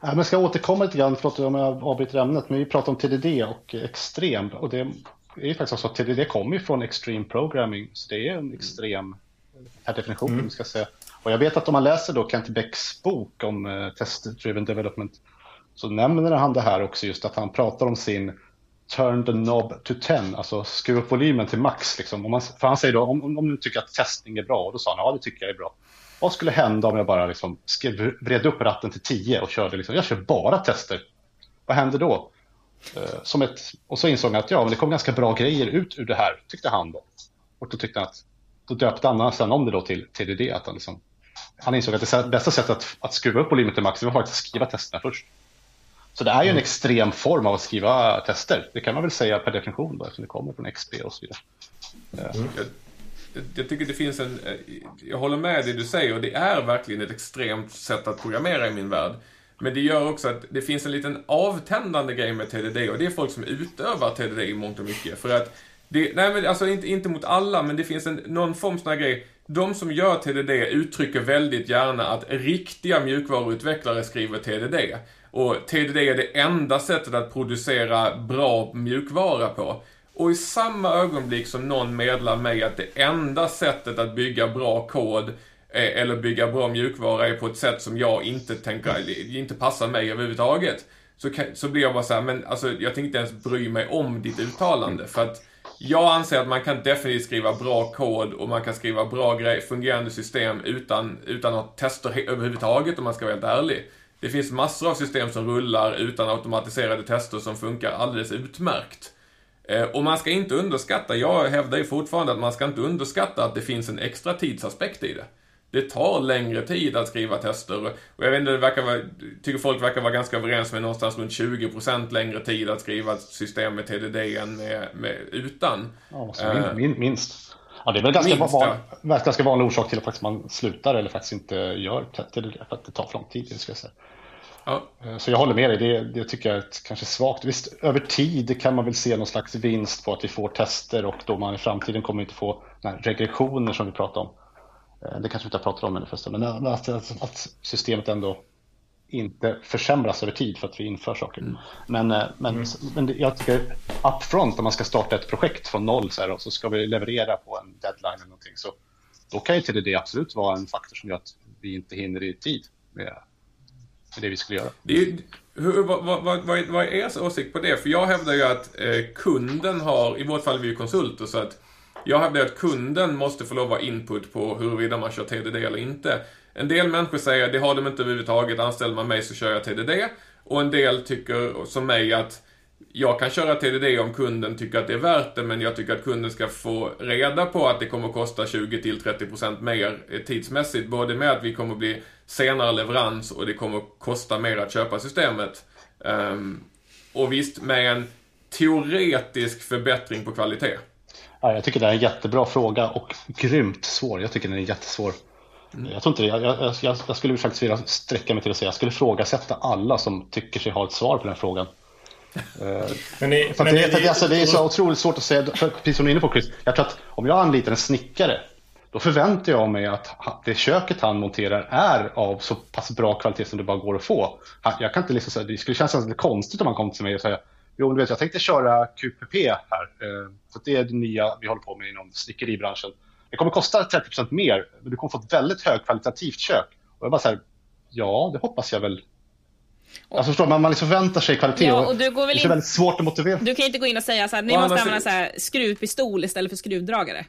Ja, men ska jag återkomma lite grann, förlåt om jag avbryter ämnet, men vi pratar om TDD och extrem. Och det är ju faktiskt så att TDD kommer ju från extreme programming, så det är en extrem per definition, mm. ska jag säga. Och jag vet att om man läser då Kent Becks bok om uh, test-driven development så nämner han det här också just att han pratar om sin turn the knob to 10, alltså skruva upp volymen till max. Liksom. Om man, för han säger då, om, om du tycker att testning är bra, och då sa han ja det tycker jag är bra. Vad skulle hända om jag bara liksom skrev, vred upp ratten till 10 och körde, liksom, jag kör bara tester. Vad händer då? Uh, som ett, och så insåg han att ja, men det kom ganska bra grejer ut ur det här, tyckte han då. Och då tyckte han att, då döpte han sen om det då till TDD, att han liksom han insåg att det bästa sättet att, att skruva upp volymen till max var faktiskt att skriva testerna först. Så det är ju en mm. extrem form av att skriva tester. Det kan man väl säga per definition då, eftersom det kommer från XP och så vidare. Mm. Jag, tycker det finns en... Eh, jag håller med det du säger och det är verkligen ett extremt sätt att programmera i min värld. Men det gör också att det finns en liten avtändande grej med TDD och det är folk som utövar TDD i mångt och mycket. För att det, nej men alltså inte, inte mot alla, men det finns en, någon form sån här grej. De som gör TDD uttrycker väldigt gärna att riktiga mjukvaruutvecklare skriver TDD. Och TDD är det enda sättet att producera bra mjukvara på. Och i samma ögonblick som någon meddelar mig att det enda sättet att bygga bra kod eh, eller bygga bra mjukvara är på ett sätt som jag inte tänker, inte passar mig överhuvudtaget. Så, så blir jag bara så här, men alltså jag tänkte inte ens bry mig om ditt uttalande. För att jag anser att man kan definitivt skriva bra kod och man kan skriva bra grejer, fungerande system utan, utan att testa överhuvudtaget om man ska vara helt ärlig. Det finns massor av system som rullar utan automatiserade tester som funkar alldeles utmärkt. Eh, och man ska inte underskatta, jag hävdar ju fortfarande att man ska inte underskatta att det finns en extra tidsaspekt i det. Det tar längre tid att skriva tester och jag vet inte, det verkar vara, tycker folk verkar vara ganska överens med någonstans runt 20% längre tid att skriva ett system med TDD än med, med utan. Ja, min, min, minst. Ja, det är väl ganska, minst, van, ja. ganska vanlig orsak till att faktiskt man slutar eller faktiskt inte gör TDD för att det tar för lång tid. Ska jag säga. Ja. Eh, så jag håller med dig, det, det tycker jag är ett, kanske svagt. Visst, över tid kan man väl se någon slags vinst på att vi får tester och då man i framtiden kommer inte få regressioner som vi pratar om. Eh, det kanske vi inte har pratat om ännu förresten, men att, att, att, systemet ändå inte försämras över tid för att vi inför saker. Mm. Men, eh, men, mm. men jag tycker upfront, om man ska starta ett projekt från noll så här, och så ska vi leverera på en deadline eller någonting, så då kan ju TDD absolut vara en faktor som gör att vi inte hinner i tid med det vi skulle göra. Det är, hur, vad, vad, vad, vad är er åsikt på det? För jag hävdar ju att eh, kunden har, i vårt fall är vi ju konsulter, så att jag hävdar att kunden måste få lov att ha input på huruvida man kör TDD eller inte. En del människor säger det har de inte överhuvudtaget, anställer man mig så kör jag TDD. Och en del tycker som mig att jag kan köra TDD om kunden tycker att det är värt det, men jag tycker att kunden ska få reda på att det kommer att kosta 20-30% mer tidsmässigt. Både med att vi kommer att bli senare leverans och det kommer att kosta mer att köpa systemet. Um, och visst, med en teoretisk förbättring på kvalitet. Ja, jag tycker det är en jättebra fråga och grymt svår. Jag tycker den är jättesvår. Mm. Jag, tror inte det. Jag, jag, jag, jag, skulle faktiskt vilja sträcka mig till att säga jag skulle frågasätta alla som tycker sig ha ett svar på den frågan. Men det, men det, det, alltså, det är så otroligt svårt att säga, för, precis som du är inne på Chris, jag tror att om jag anlitar en snickare då förväntar jag mig att det köket han monterar är av så pass bra kvalitet som det bara går att få. Jag kan inte liksom säga, det skulle kännas lite konstigt om han kom till mig och säger Jo, du vet, jag tänkte köra QPP här. Eh, för det är det nya vi håller på med inom snickeribranschen. Det kommer kosta 30% mer, men du kommer få ett väldigt högkvalitativt kök. Och jag bara så här, ja, det hoppas jag väl. Alltså förstår man, man liksom förväntar sig kvalitet ja, och, du går väl det är in... väldigt svårt att motivera. Du kan inte gå in och säga så här, ni måste använda så här, skruvpistol istället för skruvdragare.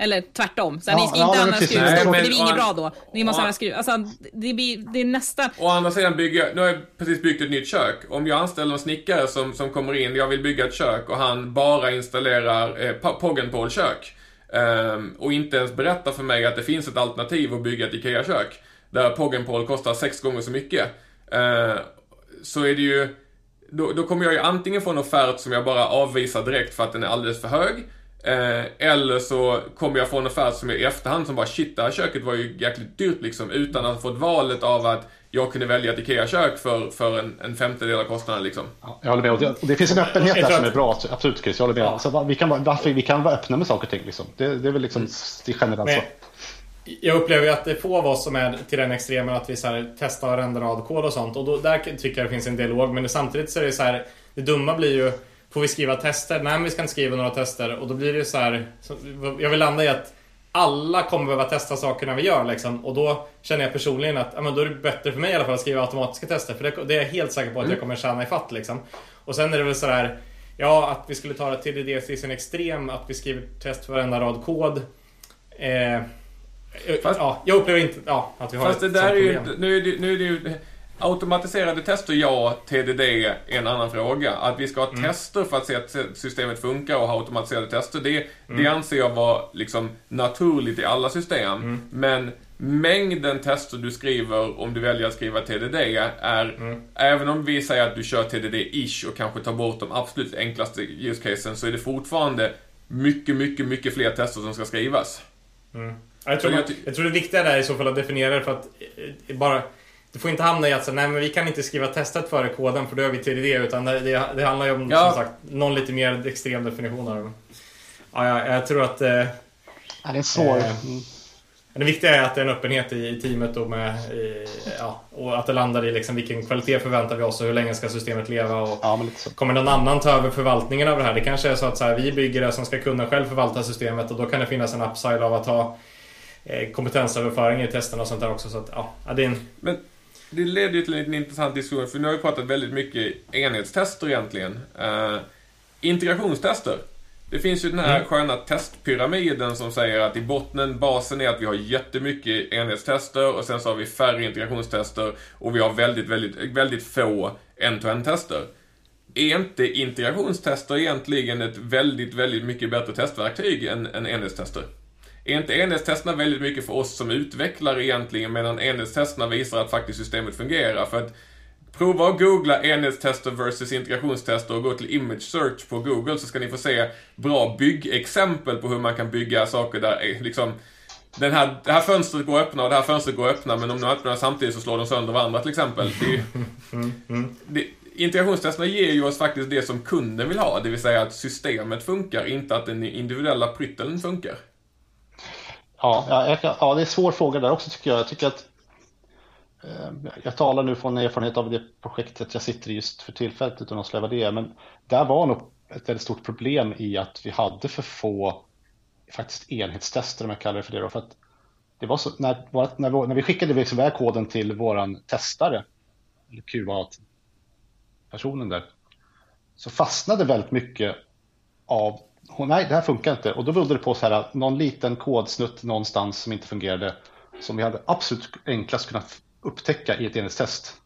Eller tvärtom. Så ja, ni ska inte ja, använda skruvstock, det blir inget bra då. Ni måste använda skruv. Alltså, det, blir, det är nästan... Å andra sidan, bygga, nu har jag precis byggt ett nytt kök. Om jag anställer en snickare som, som kommer in, jag vill bygga ett kök och han bara installerar eh, Poggenpol kök. Eh, och inte ens berättar för mig att det finns ett alternativ att bygga ett IKEA-kök. Där Poggenpol kostar sex gånger så mycket. Eh, så är det ju... Då, då kommer jag ju antingen få en offert som jag bara avvisar direkt för att den är alldeles för hög. Eh, eller så kommer jag få en offert som är i efterhand som bara shit, det här köket var ju jäkligt dyrt liksom utan att ha fått valet av att jag kunde välja ett IKEA-kök för, för en, en femtedel av kostnaden liksom. Ja, jag håller med. Och det, och det finns en öppenhet där som är bra, absolut Chris. Jag håller med. Ja. Så vi, kan, varför, vi kan vara öppna med saker och ting liksom. Det, det är väl liksom mm. det generellt så. Jag upplever ju att det är få av oss som är till den extremen att vi så här, testar varenda rad kod och sånt. Och då, där tycker jag det finns en dialog. Men samtidigt så är det så här, det dumma blir ju Får vi skriva tester? Nej, men vi ska inte skriva några tester. Och då blir det ju så här. Jag vill landa i att alla kommer behöva testa sakerna vi gör liksom. Och då känner jag personligen att ja, men då är det bättre för mig i alla fall att skriva automatiska tester. För det, det är jag helt säker på att jag mm. kommer tjäna ifatt liksom. Och sen är det väl sådär Ja, att vi skulle ta det TDD till sin extrem, att vi skriver test för varenda rad kod. Eh, fast, ja, jag upplever inte ja, att vi har fast ett det där är ju, nu är det, nu är det ju Automatiserade tester, ja. TDD är en annan fråga. Att vi ska ha mm. tester för att se att systemet funkar och ha automatiserade tester, det, mm. det anser jag vara liksom naturligt i alla system. Mm. Men mängden tester du skriver om du väljer att skriva TDD är, mm. även om vi säger att du kör TDD-ish och kanske tar bort de absolut enklaste use casen, så är det fortfarande mycket, mycket, mycket fler tester som ska skrivas. Mm. Jag, tror man, jag, tror det viktiga där är i så fall att definiera det för att eh, bara du får inte hamna i att så, nej men vi kan inte skriva testet före koden för då är vi TDD utan det, det, det handlar ju om ja. som sagt någon lite mer extrem definition av det. Ja, jag, jag tror att... Eh, ja, det är svårt. Eh, det viktiga är att det är en öppenhet i teamet och, med, ja, och att det landar i liksom vilken kvalitet förväntar vi oss och hur länge ska systemet leva. Och ja, kommer någon annan ta över förvaltningen av det här? Det kanske är så att så här, vi bygger det som ska kunna själv förvalta systemet och då kan det finnas en upside av att ha kompetensöverföring i testerna och sånt där också. Så att, ja, det är en... Men det leder ju till en intressant diskussion, för nu har vi pratat väldigt mycket enhetstester egentligen. Uh, integrationstester. Det finns ju den här mm. sköna testpyramiden som säger att i botten, basen är att vi har jättemycket enhetstester och sen så har vi färre integrationstester och vi har väldigt, väldigt, väldigt få end-to-end-tester. Är inte integrationstester egentligen ett väldigt, väldigt mycket bättre testverktyg än, än enhetstester? Är inte enhetstesterna väldigt mycket för oss som utvecklare egentligen medan enhetstesterna visar att faktiskt systemet fungerar? För att prova att googla enhetstester versus integrationstester och gå till image search på Google så ska ni få se bra byggexempel på hur man kan bygga saker där eh, liksom den här, det här fönstret går att öppna och det här fönstret går att öppna men om de öppnar samtidigt så slår de sönder varandra till exempel. Det, <laughs> det, integrationstesterna ger ju oss faktiskt det som kunden vill ha, det vill säga att systemet funkar, inte att den individuella prytteln funkar. Ja, ja, ja, det är en svår fråga där också tycker jag. Jag tycker att eh, jag talar nu från erfarenhet av det projektet jag sitter i just för tillfället utan att släva det. Men där var nog ett väldigt stort problem i att vi hade för få faktiskt enhetstester om jag kallar det för det. Då, för att det var så, när, när, vi, när vi skickade liksom iväg koden till våran testare, eller QA-personen där, så fastnade väldigt mycket av och nej, det här funkar inte. Och då berodde det på så här, någon liten kodsnutt någonstans som inte fungerade. Som vi hade absolut enklast kunnat upptäcka i ett enhetstest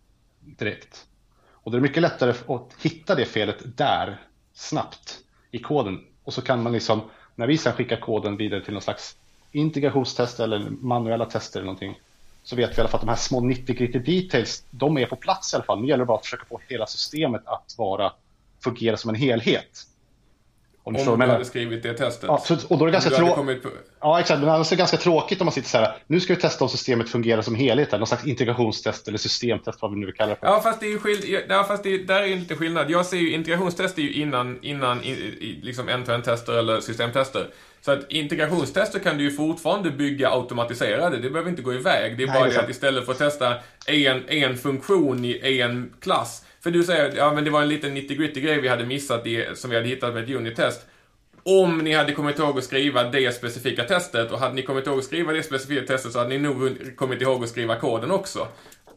direkt. Och det är mycket lättare att hitta det felet där snabbt i koden. Och så kan man liksom, när vi sen skickar koden vidare till någon slags integrationstest eller manuella tester eller någonting. Så vet vi i alla fall att de här små 90 gritty details, de är på plats i alla fall. Nu gäller det bara att försöka få hela systemet att vara, fungera som en helhet. Om, om du hade skrivit det testet. Ja, så, och då är det ganska tråkigt. På... Ja, exakt. Men annars är det ganska tråkigt om man sitter så här. Nu ska vi testa om systemet fungerar som helhet. Någon slags integrationstest eller systemtest, vad vi nu vill kalla det för. Ja, fast det är ju skill... ja, fast det, där är lite skillnad. Jag ser ju integrationstest är ju innan, innan i, liksom end-to-end-tester eller systemtester. Så att integrationstester kan du ju fortfarande bygga automatiserade. Det behöver inte gå iväg. Det är Nej, bara det, det att istället för att testa en, en funktion i en klass för du säger, ja men det var en liten 90 gritty grej vi hade missat i, som vi hade hittat med ett unit-test. Om ni hade kommit ihåg att skriva det specifika testet och hade ni kommit ihåg att skriva det specifika testet så hade ni nog kommit ihåg att skriva koden också.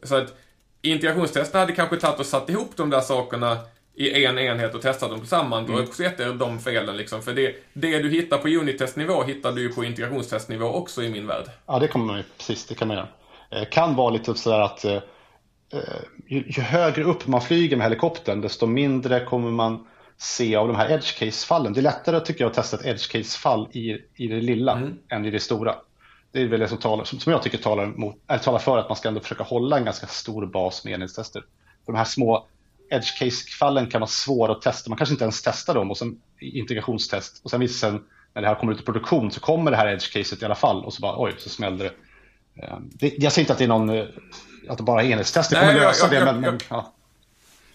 Så att integrationstesterna hade kanske tagit och satt ihop de där sakerna i en enhet och testat dem tillsammans mm. och sett er de felen liksom. För det, det du hittar på unit-testnivå hittar du ju på integrationstestnivå också i min värld. Ja, det kommer man ju, precis, det kan man göra. Eh, kan vara lite sådär att Eh, ju, ju, högre upp man flyger med helikoptern desto mindre kommer man se av de här edge case-fallen. Det är lättare tycker jag att testa ett edge case-fall i, i det lilla mm. än i det stora. Det är väl det som, talar, som, som jag tycker talar, mot, eller talar för att man ska ändå försöka hålla en ganska stor bas med enhetstester. För de här små edge case-fallen kan vara svåra att testa. Man kanske inte ens testar dem och sen integrationstest och sen visar sen när det här kommer ut i produktion så kommer det här edge caset i alla fall och så bara oj så smällde det. Eh, det jag säger inte att det är någon eh, att det bara är enhetstester kommer lösa jag, jag, det. Men, jag, ja.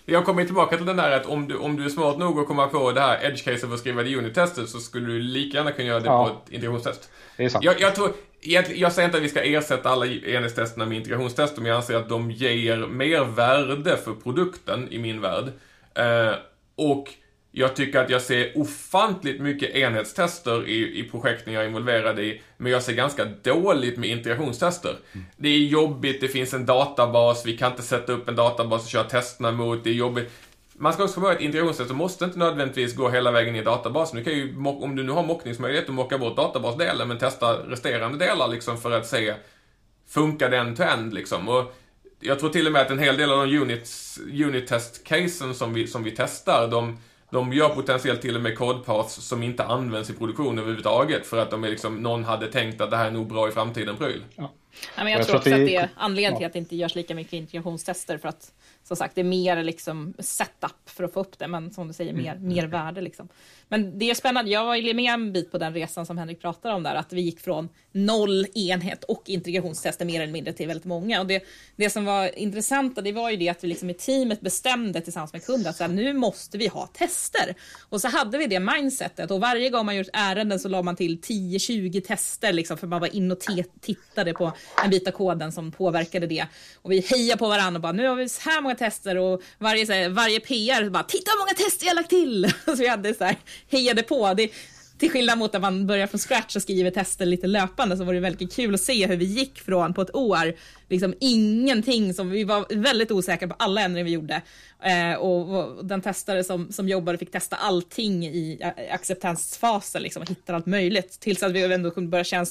jag kommer tillbaka till den där att om du, om du är smart nog att komma på det här edge-caset för att skriva det unit-testet så skulle du lika gärna kunna göra det ja. på ett integrationstest. Det är sant. Jag, jag, tror, jag säger inte att vi ska ersätta alla enhetstesterna med integrationstester, men jag anser att de ger mer värde för produkten i min värld. Eh, och jag tycker att jag ser ofantligt mycket enhetstester i, i projekten jag är involverad i, men jag ser ganska dåligt med integrationstester. Mm. Det är jobbigt, det finns en databas, vi kan inte sätta upp en databas och köra testerna mot, det är jobbigt. man ska också komma ihåg att integrationstester måste inte nödvändigtvis gå hela vägen i databasen. Du kan ju, om du nu har mockningsmöjlighet, att mocka bort databasdelen men testa resterande delar liksom för att se, funkar den to end liksom? Och jag tror till och med att en hel del av de unit, unit test-casen som vi, som vi testar, de, de gör potentiellt till och med code som inte används i produktion överhuvudtaget för att de är liksom, någon hade tänkt att det här är nog bra i framtiden pryl. Ja. Ja, men jag, jag tror också att det är anledningen till att det inte görs lika mycket integrationstester för att som sagt, det är mer liksom setup för att få upp det, men som du säger, mer, mm. mer värde. Liksom. Men det är spännande, jag var med en bit på den resan som Henrik pratar om där, att vi gick från noll enhet och integrationstester mer eller mindre till väldigt många. Och det, det som var intressant, det var ju det att vi liksom i teamet bestämde tillsammans med kunden att så här, nu måste vi ha tester. Och så hade vi det mindsetet och varje gång man gjort ärenden så la man till 10-20 tester liksom, för man var in och tittade på en bit av koden som påverkade det. Och vi hejade på varandra och bara, nu har vi så här många tester och varje, så här, varje PR bara, titta hur många tester jag lagt till! <laughs> så vi hade så här, hejade på. Det, till skillnad mot att man börjar från scratch och skriver tester lite löpande så var det väldigt kul att se hur vi gick från på ett år, liksom ingenting som, vi var väldigt osäkra på alla ändringar vi gjorde. Eh, och, och, den testare som, som jobbade fick testa allting i eh, acceptansfasen, liksom, och hitta allt möjligt. Tills att vi ändå kunde börja känna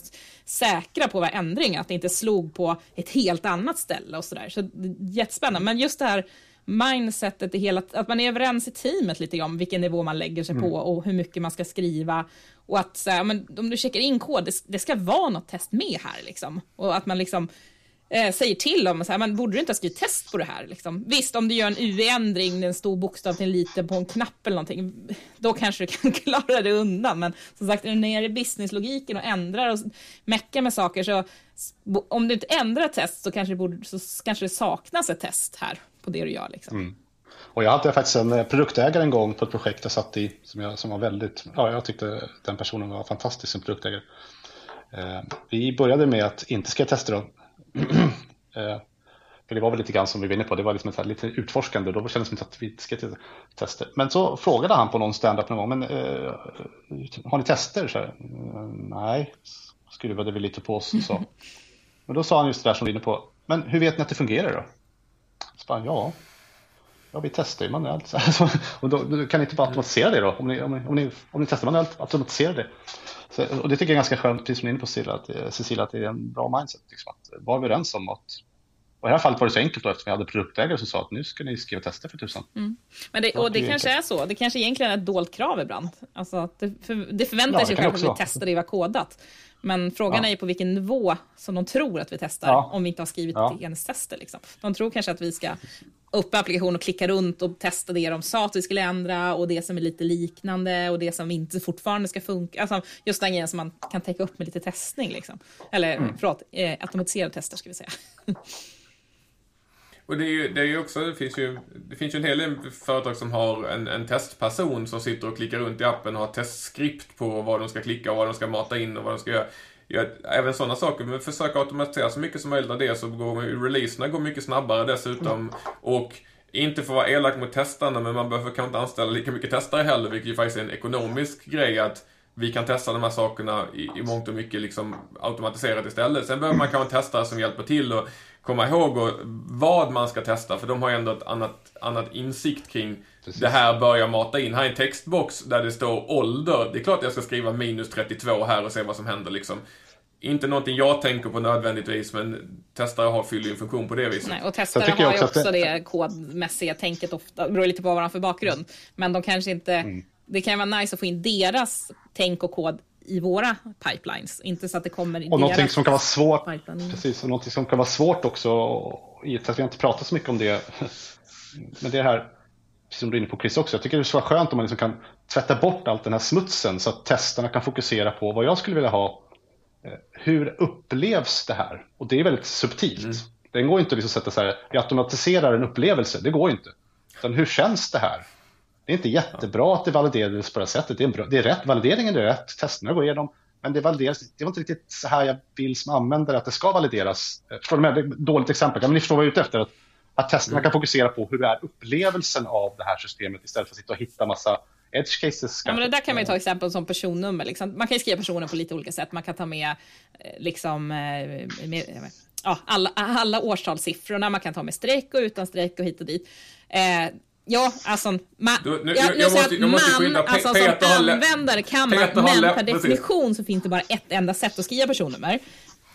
säkra på varje ändring, att det inte slog på ett helt annat ställe och sådär. Så, så jättespännande. Men just det här mindsetet i hela, att man är överens i teamet lite om vilken nivå man lägger sig mm. på och hur mycket man ska skriva. Och att så här, men, om du checkar in kod, det, det, ska vara något test med här liksom. Och att man liksom eh, säger till dem, så här, man borde du inte ha skrivit test på det här? Liksom. Visst, om du gör en UV-ändring, en stor bokstav till en liten på en knapp eller någonting, då kanske du kan <laughs> klara det undan. Men som sagt, när du är nere i businesslogiken och ändrar och meckar med saker, så om du inte ändrar test så kanske, det borde, så kanske det saknas ett test här på det du gör. Liksom. Mm. Och jag hade faktiskt en eh, produktägare en gång på ett projekt jag satt i som, jag, som var väldigt, ja jag tyckte den personen var fantastisk som produktägare. Eh, vi började med att inte skriva tester då. eh, för det var väl lite grann som vi var inne på, det var liksom ett lite utforskande, då kändes det som att vi skrev tester. Men så frågade han på någon standup någon gång, men eh, har ni tester? Så här, Nej, skruvade vi lite på oss och sa. <laughs> Men då sa han just det där som vi är inne på, men hur vet ni att det fungerar då? Bara, ja, ja, vi testar ju manuellt. <laughs> Alltså, och då, då, kan ni inte bara automatisera det då? Om ni, om ni, om ni, om ni testar manuellt, automatisera det. Så, och det tycker jag är ganska skönt, precis som ni är inne på Cecilia, att, Cecilia, att det är en bra mindset. Liksom, att vara överens om att och i det här fallet var det så enkelt då, eftersom vi hade produktägare som sa att nu ska ni skriva tester för tusan. Mm. Men det, och det, det kanske enkelt. är så. Det kanske egentligen är ett dolt krav ibland. Alltså det, för, det förväntar ja, sig själv att vi testar det vi har kodat. Men frågan ja. är ju på vilken nivå som de tror att vi testar ja. om vi inte har skrivit ja. enhetstester. Liksom. De tror kanske att vi ska upp applikationen och klicka runt och testa det de sa att vi skulle ändra och det som är lite liknande och det som inte fortfarande ska funka. Alltså just den grejen som man kan täcka upp med lite testning. Liksom. Eller mm. förlåt, eh, automatiserade tester ska vi säga. <laughs> Och det är ju, det är ju också, det finns ju, det finns ju en hel del företag som har en, en testperson som sitter och klickar runt i appen och har testskript på vad de ska klicka och vad de ska mata in och vad de ska göra. Ja, även sådana saker, men försök automatisera så mycket som möjligt av det så går releaserna går mycket snabbare dessutom. Och inte för att vara elak mot testarna, men man behöver kanske inte anställa lika mycket testare heller, vilket ju faktiskt är en ekonomisk grej att vi kan testa de här sakerna i, i mångt och mycket liksom automatiserat istället. Sen behöver man kanske testare som hjälper till och komma ihåg och, vad man ska testa, för de har ju ändå ett annat, annat insikt kring Precis. det här bör jag mata in. Här är en textbox där det står ålder. Det är klart jag ska skriva minus 32 här och se vad som händer liksom. Inte någonting jag tänker på nödvändigtvis, men testare har, fyller ju en funktion på det viset. Nej, och testare har ju också, också det... det kodmässiga tänket ofta, beror lite på vad man har för bakgrund. Men de kanske inte, mm. det kan vara nice att få in deras tänk och kod i våra pipelines. Inte så att det kommer i och någonting som kan vara svårt, precis, och någonting som kan vara svårt också, i att vi inte pratat så mycket om det, <laughs> men det här, som du är inne på Chris också, jag tycker det skulle vara skönt om man liksom kan tvätta bort allt den här smutsen så att testarna kan fokusera på vad jag skulle vilja ha. Eh, hur upplevs det här? Och det är väldigt subtilt. Mm. Det går inte att liksom sätta så här, vi automatiserar en upplevelse, det går inte. Utan hur känns det här? Det är inte jättebra att det validerades på det sättet. Det är, bra, det är rätt, valideringen är rätt, testerna går igenom. Men det valideras, det var inte riktigt så här jag vill som användare att det ska valideras. Förstår du med? Det är ett dåligt exempel, men ni förstår vad jag är ute efter. Att, att testerna mm. kan fokusera på hur är upplevelsen av det här systemet istället för att sitta och hitta massa edge cases. Ja, men det där kan man ju ta exempel som personnummer. Liksom. Man kan skriva personer på lite olika sätt. Man kan ta med eh, liksom, eh, med, ja, alla, alla årstalssiffrorna. Man kan ta med streck och utan streck och hit och dit. Eh, Ja, alltså man, Du, nu- jag, jag- jag måste- jag måste man, alltså som användare kan man, men per definition så finns det bara ett enda sätt att skriva personnummer.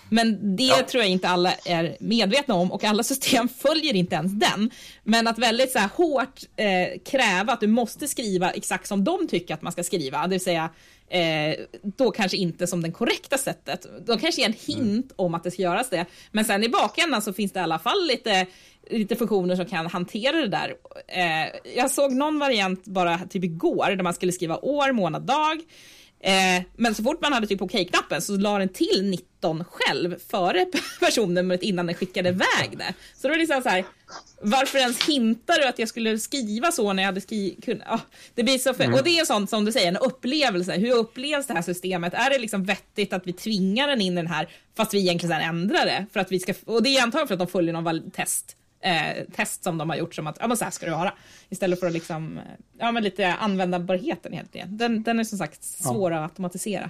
Men det Ja. tror jag inte alla är medvetna om och alla system <laughs> följer inte ens den. Men att väldigt så här hårt eh, kräva att du måste skriva exakt som de tycker att man ska skriva, det vill säga eh, då kanske inte som det korrekta sättet. De kanske ger en hint om att det ska göras det, men sen i bakändan så finns det i alla fall lite lite funktioner som kan hantera det där. Eh, jag såg någon variant bara typ igår där man skulle skriva år, månad, dag. Eh, men så fort man hade typ okej-knappen så la den till 19 själv före <laughs> personnumret innan den skickade iväg det. Så då är det liksom så här, varför ens hintar du att jag skulle skriva så när jag hade skrivit, ah, det blir så för, och det är sånt som du säger, en upplevelse, hur upplevs det här systemet? Är det liksom vettigt att vi tvingar den in i den här fast vi egentligen sen ändrar det? För att vi ska, och det är antagligen för att de följer någon test eh, test som de har gjort som att ja, men så här ska det vara. Istället för att liksom, eh, ja men lite användbarheten helt enkelt. Den, den är som sagt svår att automatisera.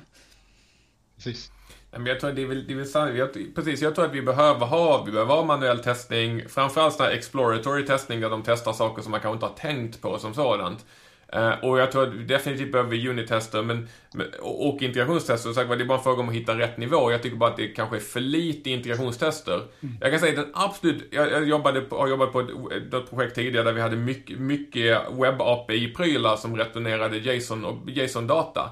Precis. Men jag tror det är väl, det är väl sant. Jag, precis, jag tror att vi behöver ha, vi behöver ha manuell testning, framförallt sån här exploratory testning där de testar saker som man kanske inte har tänkt på som sådant. Eh, och jag tror att vi definitivt behöver unit-tester men, men, och, integrationstester. Sagt, var, det är bara en fråga om att hitta rätt nivå. Jag tycker bara att det kanske är för lite integrationstester. Jag kan säga att den absolut, jag, jag jobbade på, har jobbat på ett, ett projekt tidigare där vi hade mycket, mycket webb-API-prylar som returnerade JSON och JSON-data.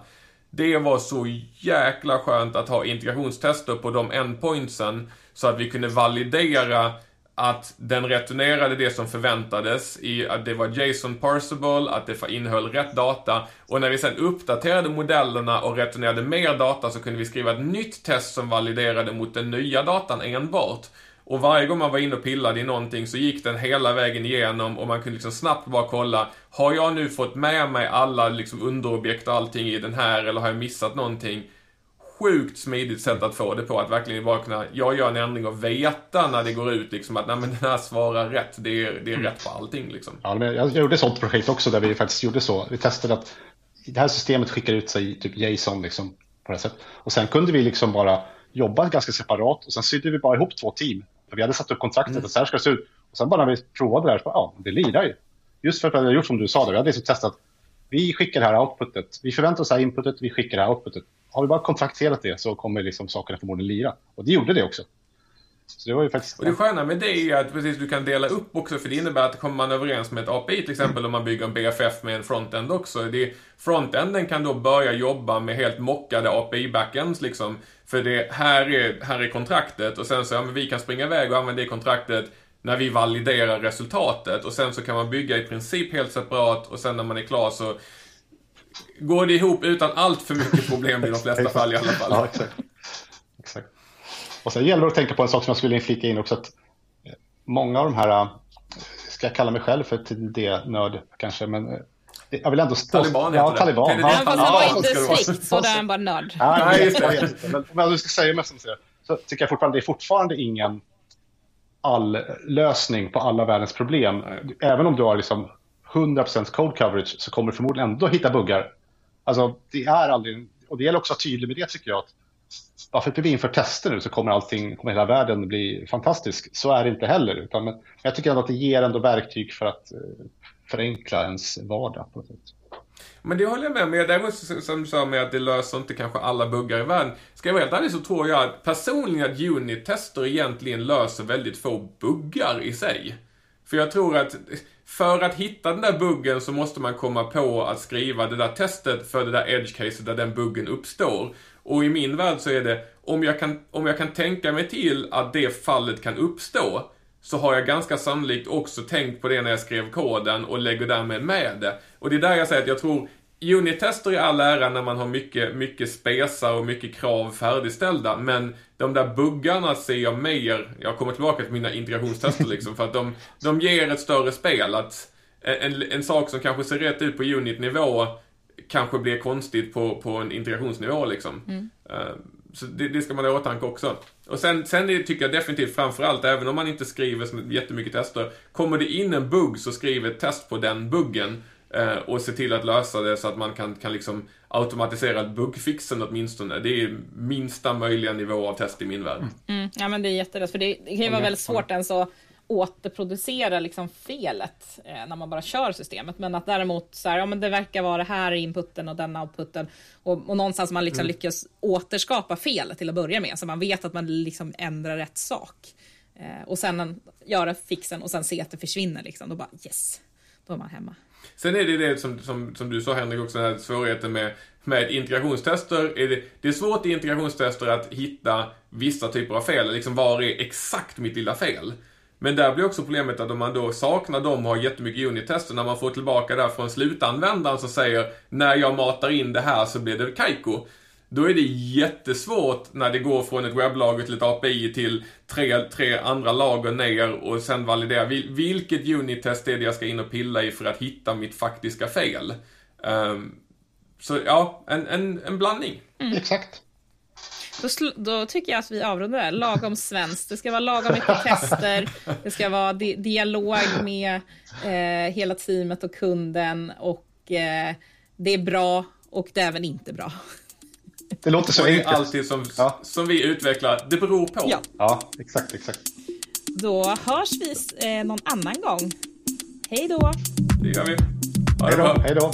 Det var så jäkla skönt att ha integrationstester på de endpointsen så att vi kunde validera att den returnerade det som förväntades i att det var JSON parsable, att det innehöll rätt data och när vi sen uppdaterade modellerna och returnerade mer data så kunde vi skriva ett nytt test som validerade mot den nya datan enbart. Och varje gång man var inne och pillade i någonting så gick den hela vägen igenom och man kunde liksom snabbt bara kolla Har jag nu fått med mig alla liksom underobjekt och allting i den här eller har jag missat någonting? Sjukt smidigt sätt att få det på, att verkligen bara kunna, jag gör en ändring och veta när det går ut liksom att nej men den här svarar rätt, det är, det är rätt på allting liksom. Ja, men jag, jag gjorde ett sånt projekt också där vi faktiskt gjorde så. Vi testade att det här systemet skickar ut sig typ JSON liksom på det sättet. Och sen kunde vi liksom bara jobba ganska separat och sen sydde vi bara ihop två team. För vi hade satt upp kontraktet Mm. och så här ska det se ut. Och sen bara när vi provade det här så bara, ja, det lirar ju. Just för att vi hade gjort som du sa, där. vi hade liksom testat. Vi skickar det här outputet. Vi förväntar oss det här inputet, vi skickar det här outputet. Har vi bara kontrakterat det så kommer liksom sakerna förmodligen lira. Och det gjorde det också. Så det var ju faktiskt... Och det sköna med det är ju att precis du kan dela upp också för det innebär att kommer man överens med ett API till exempel om man bygger en BFF med en frontend också. Det, frontenden kan då börja jobba med helt mockade API-backends liksom. För det här är, här är kontraktet och sen så, ja men vi kan springa iväg och använda det kontraktet när vi validerar resultatet och sen så kan man bygga i princip helt separat och sen när man är klar så går det ihop utan allt för mycket problem i de flesta <laughs> fall i alla fall. Ja, exakt. exakt. Och sen gäller det att tänka på en sak som jag skulle flika in också. Att många av de här, ska jag kalla mig själv för TDD-nörd kanske, men eh, jag vill ändå... Taliban ja, heter det. taliban. TDD. Ja, Även fast han var så inte det strikt så där är han bara nörd. Nej, just det. vet inte. Men om jag ska säga mest som säger, så tycker jag fortfarande det är fortfarande ingen all lösning på alla världens problem. Även om du har liksom 100% code coverage så kommer du förmodligen ändå hitta buggar. Alltså, det är aldrig, och det gäller också att vara tydlig med det tycker jag. Att varför vi inför tester nu så kommer allting, kommer hela världen bli fantastisk. Så är det inte heller. Utan, men jag tycker ändå att det ger ändå verktyg för att eh, förenkla ens vardag. På sätt. Men det håller jag med om. Däremot som du sa med att det löser inte kanske alla buggar i världen. Ska jag vara helt ärlig så tror jag att personligen att unit-tester egentligen löser väldigt få buggar i sig. För jag tror att för att hitta den där buggen så måste man komma på att skriva det där testet för det där edge-caset där den buggen uppstår. Och i min värld så är det, om jag kan, om jag kan tänka mig till att det fallet kan uppstå, så har jag ganska sannolikt också tänkt på det när jag skrev koden och lägger därmed med det. Och det är där jag säger att jag tror Unit-tester i all ära när man har mycket, mycket spesar och mycket krav färdigställda, men de där buggarna ser jag mer, jag kommer tillbaka till mina integrationstester liksom, för att de, de ger ett större spel. Att en, en sak som kanske ser rätt ut på unit-nivå kanske blir konstigt på, på en integrationsnivå liksom. Eh, Så det, det ska man ha i åtanke också. Och sen, sen är, tycker jag definitivt framförallt, även om man inte skriver jättemycket tester, kommer det in en bugg så skriv ett test på den buggen och se till att lösa det så att man kan, kan liksom automatisera bugfixen åtminstone. Det är minsta möjliga nivå av test i min värld. Mm, ja men det är jätterätt för det, det kan ju vara väldigt svårt ens att återproducera liksom felet eh, när man bara kör systemet. Men att däremot så här, ja men det verkar vara det här inputen och den outputen. Och, och någonstans man liksom mm. lyckas återskapa felet till att börja med. Så man vet att man liksom ändrar rätt sak. Eh, och sen göra fixen och sen se att det försvinner liksom. Då bara yes, då är man hemma. Sen är det det som, som, som du sa Henrik också, den här svårigheten med, med integrationstester. Är det, det är svårt i integrationstester att hitta vissa typer av fel, liksom var är exakt mitt lilla fel? Men där blir också problemet att om man då saknar dem och har jättemycket unit-tester, när man får tillbaka där från slutanvändaren som säger när jag matar in det här så blir det Kaiko. Då är det jättesvårt när det går från ett webblager till ett API till tre, tre andra lager ner och sen validera. Vilket unit-test är det jag ska in och pilla i för att hitta mitt faktiska fel? Um, så ja, en, en, en blandning. Mm. Exakt. Då, då, tycker jag att vi avrundar det. Lagom svenskt. Det ska vara lagom mycket tester. Det ska vara di dialog med eh, hela teamet och kunden. Och eh, det är bra och det är även inte bra. Det låter så enkelt. alltid som, ja. som vi utvecklar. Det beror på. Ja, ja exakt, exakt. Då hörs vi eh, någon annan gång. Hej då. Det gör vi. Ha Hej då. Hej då.